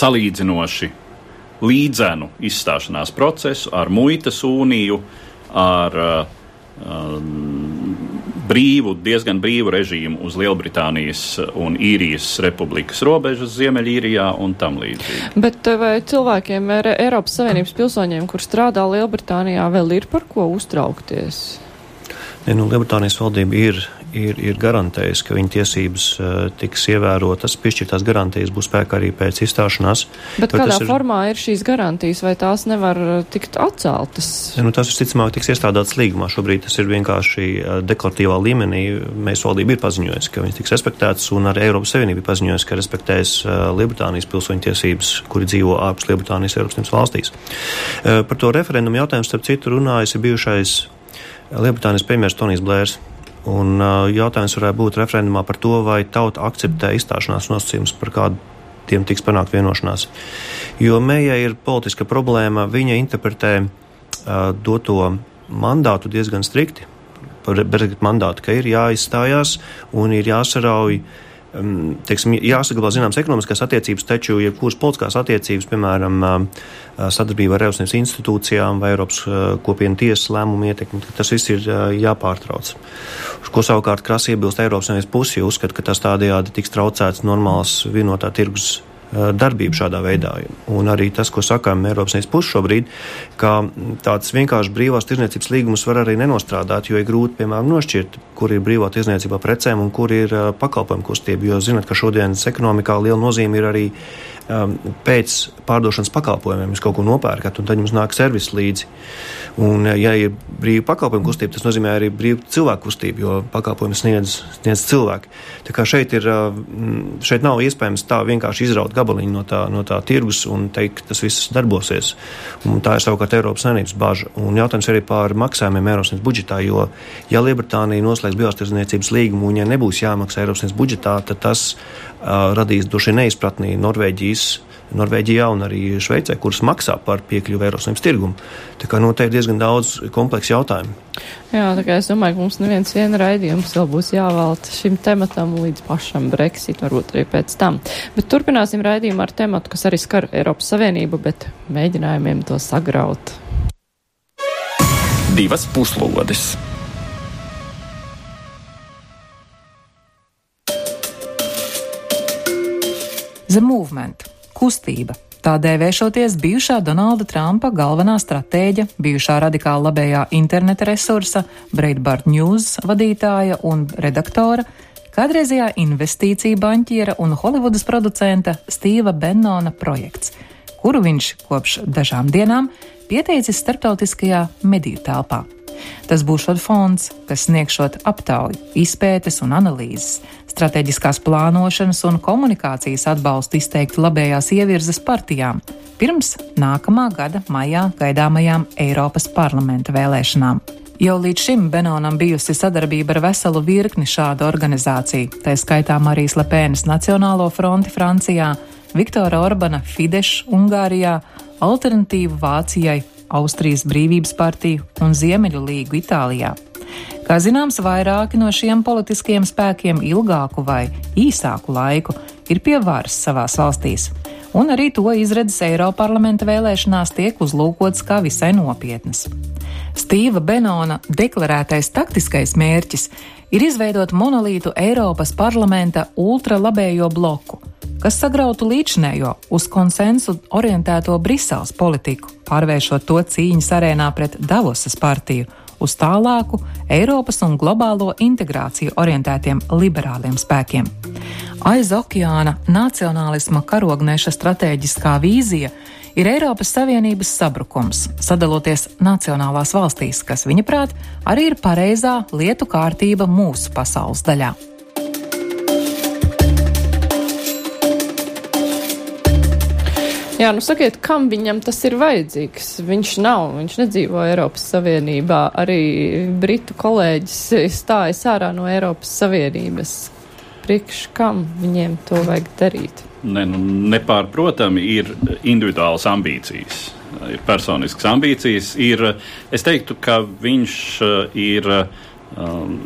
salīdzinoši līdzenu izstāšanās procesu ar muitas uniju, ar uh, brīvu, diezgan brīvu režīmu uz Lielbritānijas un Īrijas republikas robežas Ziemeļīrijā un tam līdzīgi. Bet eh, vai cilvēkiem, Eiropas Savienības pilsoņiem, kur strādā Lielbritānijā, vēl ir par ko uztraukties? Ne, nu, Lielbritānijas valdība ir ir, ir garantējis, ka viņa tiesības uh, tiks ievērotas, piešķirtās garantijas būs spēkā arī pēc izstāšanās. Bet kādā ir, formā ir šīs garantijas, vai tās nevar eh, tikt atceltas? Nu, tas visticamāk tiks iestādāts līgumā. Šobrīd tas ir vienkārši uh, deklaratīvā līmenī. Mēs valdība ir paziņojusi, ka viņas tiks respektētas, un arī Eiropas Savienība ir paziņojusi, ka respektēs uh, Lielbritānijas pilsoņu tiesības, kuri dzīvo ārpus Lielbritānijas Eiropas Savienības valstīs. Uh, par to referendumu jautājumu starp citu runājis ir bijušais Lielbritānijas premjeras Tonijs Blērs. Un jautājums varētu būt referendumā par to, vai tauta akceptē izstāšanās nosacījumus, par kādiem tiks panākt vienošanās. Jo Mējai ir politiska problēma, viņa interpretē uh, doto mandātu diezgan strikti, par Brexit mandātu, ka ir jāizstājās un ir jāsarauj uh, teiksim, jāsaglabā zināmas ekonomiskās attiecības, taču jebkuras politiskās attiecības, piemēram, sadarbība ar Eiropas institūcijām vai Eiropas kopienu tiesas lēmumu ietekmi, tas viss ir jāpārtrauc. Uz ko savukārt krasi iebilst Eiropas Savienības pusi, jo uzskata, ka tas tādējādi tiks traucēts normāls vienotā tirgus Eh, darbību šādā veidā. Un arī tas, ko sakām Eiropas Savienības puses šobrīd, ka tāds vienkārši brīvās tirzniecības līgums var arī nenostrādāt, jo ir grūti, piemēram, nošķirt, kur ir brīvā tirzniecībā precēm un kur ir uh, pakalpojumu kustība. Jo zinat, ka šodienas ekonomikā liela nozīme ir arī um, pēc pārdošanas pakalpojumiem. Jūs kaut ko nopērkat, un tad jums nāk servis līdzi. Un, uh, ja ir brīva pakalpojumu kustība, tas nozīmē arī brīvu cilvēku kustību, jo pakalpojumu sniedz, sniedz cilvēki. Tā kā šeit, ir, uh, šeit nav iespējams tā vienkārši izraut gabaliņu no tā, no tā tirgus un teikt, tas viss darbosies. Un tā ir savukārt Eiropas Savienības bažas. Un jautājums arī par maksājumiem Eiropas Savienības budžetā, jo, ja Lielbritānija noslēgs brīvās tirdzniecības līgumu un ja nebūs jāmaksā Eiropas Savienības budžetā, tad tas uh, radīs vien neizpratnī Norvēģijas Norvēģijā un arī Šveicē, kuras maksā par piekļuvi Eiropas Savienības tirgumu. Tā kā noteikti diezgan daudz kompleksu jautājumu. Jā, tā kā es domāju, ka mums neviens viena raidījums vēl būs jāvēlta šim tematam līdz pašam Brexit, varbūt arī pēc tam. Bet turpināsim raidījumu ar tematu, kas arī skar Eiropas Savienību, bet mēģinājumiem to sagraut. Divas puslodes. The Movement - kustība. Tā dēvēšoties bijušā Donalda Trumpa galvenā stratēģa, bijušā radikāla labējā interneta resursa, Breitbart News vadītāja un redaktora, kādreizējā investīcija banķiera un Holivudas producenta Stīva Bennona projekts, kuru viņš kopš dažām dienām pieteicis starptautiskajā mediju telpā. Tas būs fonds, kas sniegšot aptauju, izpētes un analīzes, strateģiskās plānošanas un komunikācijas atbalstu izteikti labējās ievirzes partijām pirms nākamā gada maijā gaidāmajām Eiropas parlamenta vēlēšanām. Jau līdz šim Benonam bijusi sadarbība ar veselu virkni šādu organizāciju, tā skaitā Marijas Lepēnas Nacionālo fronti Francijā, Viktora Orbana Fidesz Ungārijā, Alternatīvu Vācijai Austrijas Brīvības partiju un Ziemeļu līgu Itālijā. Kā zināms, vairāki no šiem politiskiem spēkiem ilgāku vai īsāku laiku ir pie varas savās valstīs. Un arī to izredzes Eiroparlamenta vēlēšanās tiek uzlūkots kā visai nopietnas. Stīva Benona deklarētais taktiskais mērķis ir izveidot monolītu Eiropas parlamenta ultralabējo bloku, kas sagrautu līdzinējo uz konsensu orientēto Briseles politiku, pārvēršot to cīņas arēnā pret Davosas partiju uz tālāku Eiropas un globālo integrāciju orientētiem liberāliem spēkiem. Aiz okeāna nacionālisma karogneša stratēģiskā vīzija ir Eiropas Savienības sabrukums, sadaloties nacionālās valstīs, kas, viņa prāt, arī ir pareizā lietu kārtība mūsu pasaules daļā. Jā, nu sakiet, kam viņam tas ir vajadzīgs? Viņš nav, viņš nedzīvo Eiropas Savienībā. Arī britu kolēģis stājas ārā no Eiropas Savienības. Priekš kam viņiem to vajag darīt? Ne, nu, nepārprotami ir individuālas ambīcijas. Ir personiskas ambīcijas. Ir, es teiktu, ka viņš uh, ir um,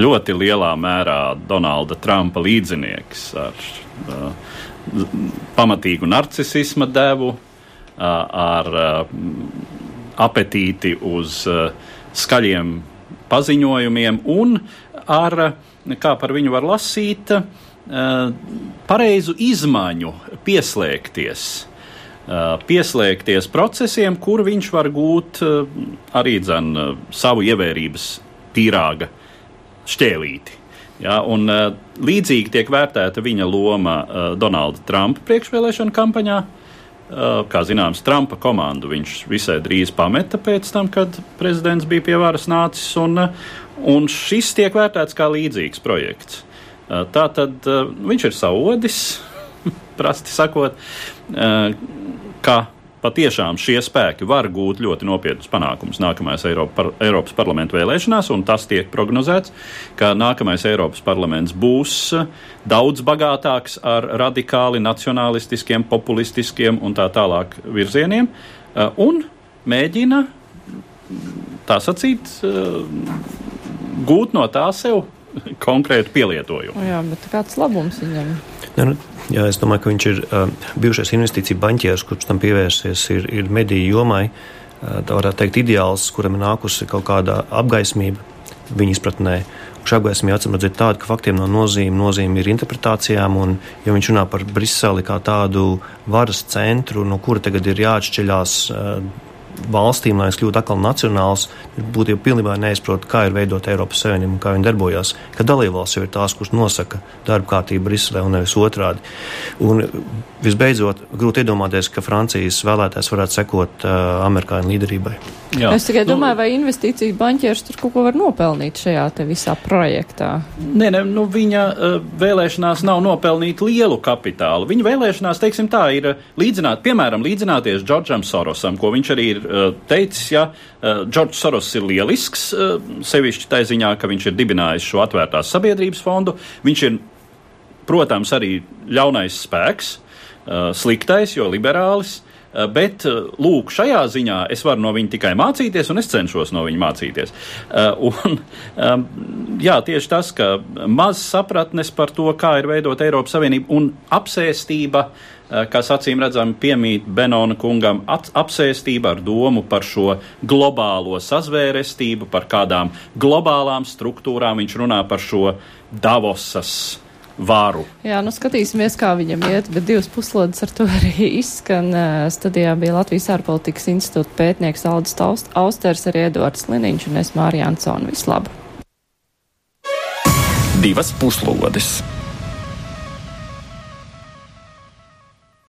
ļoti lielā mērā Donalda Trumpa līdzinieks ar uh, pamatīgu narcisma devu, ar apetīti uz skaļiem paziņojumiem un ar, kā par viņu var lasīt, pareizu izmaiņu pieslēgties. Pieslēgties procesiem, kur viņš var gūt arī dzen, savu ievērības pīrāga šķēlīti. Ja, un, uh, līdzīgi tiek vērtēta viņa loma uh, Donalda Trumpa priekšvēlēšana kampaņā. Uh, kā zināms, Trumpa komandu viņš visai drīz pameta pēc tam, kad prezidents bija pie varas nācis. Un, un šis tiek vērtēts kā līdzīgs projekts. Tā tad viņš ir saudis, (laughs) prasti sakot, ka patiešām šie spēki var gūt ļoti nopietnus panākumus. Nākamajās Eiropa, par, Eiropas parlamenta vēlēšanās, un tas tiek prognozēts, ka nākamais Eiropas parlaments būs daudz bagātāks ar radikāli nacionālistiskiem, populistiskiem un tā tālāk virzieniem, eh, un mēģina tā sacīt, eh, gūt no tā sev (laughs) konkrētu pielietojumu. Jā, bet kāds labums viņam? Ja, nu, jā, es domāju, ka viņš ir uh, bijušais investīcija banķieris, kurš tam pievērsies, ir, ir mediju jomai. Uh, tā varētu teikt, ideāls, kuram ir nākusi kaut kāda apgaismība viņa izpratnē. Šī apgaismība acīm redzot tāda, ka faktiem nav nozīme, nozīme ir interpretācijām, un ja viņš runā par Briseli kā tādu varas centru, no kura tagad ir jāatšķiļās. Uh, valstīm, lai es kļūtu atkal nacionāls, būtībā pilnībā neizprot, kā ir veidota Eiropas Savienība un kā viņa darbojas. Ka dalībvalsts jau ir tās, kuras nosaka darba kārtību Briselē un nevis otrādi. Un visbeidzot, grūti iedomāties, ka Francijas vēlētājs varētu sekot uh, amerikāņu līderībai. Jā. Es tikai nu, domāju, vai investīciju banķieris tur kaut ko var nopelnīt šajā visā projektā. Nē, ne, nu, viņa uh, vēlēšanās nav nopelnīt lielu kapitālu. Viņa vēlēšanās, teiksim tā, ir līdzināt, piemēram, līdzināties Džordžam Sorosam, ko viņš arī ir uh, teicis, ja Džordžs uh, Soros ir lielisks, uh, sevišķi tā ziņā, ka viņš ir dibinājis šo atvērtās sabiedrības fondu. Viņš ir, protams, arī ļaunais spēks, sliktais, jo liberālis. Bet, lūk, šajā ziņā es varu no viņa tikai mācīties, un es cenšos no viņa mācīties. Un, jā, tieši tas, ka maz sapratnes par to, kā ir veidot Eiropas Savienību un apsēstība uh, Eh, kas acīm redzami piemīt Benona kungam apsēstība ar domu par šo globālo sazvērestību, par kādām globālām struktūrām. Viņš runā par šo Davosas varu. Jā, nu skatīsimies, kā viņam iet, bet divas puslodes ar to arī izskan. Eh, studijā bija Latvijas ārpolitikas institūta pētnieks Aldis Austers, arī Edvards Liniņš un es Mārija Ansona. Vislabāk! Divas puslodes!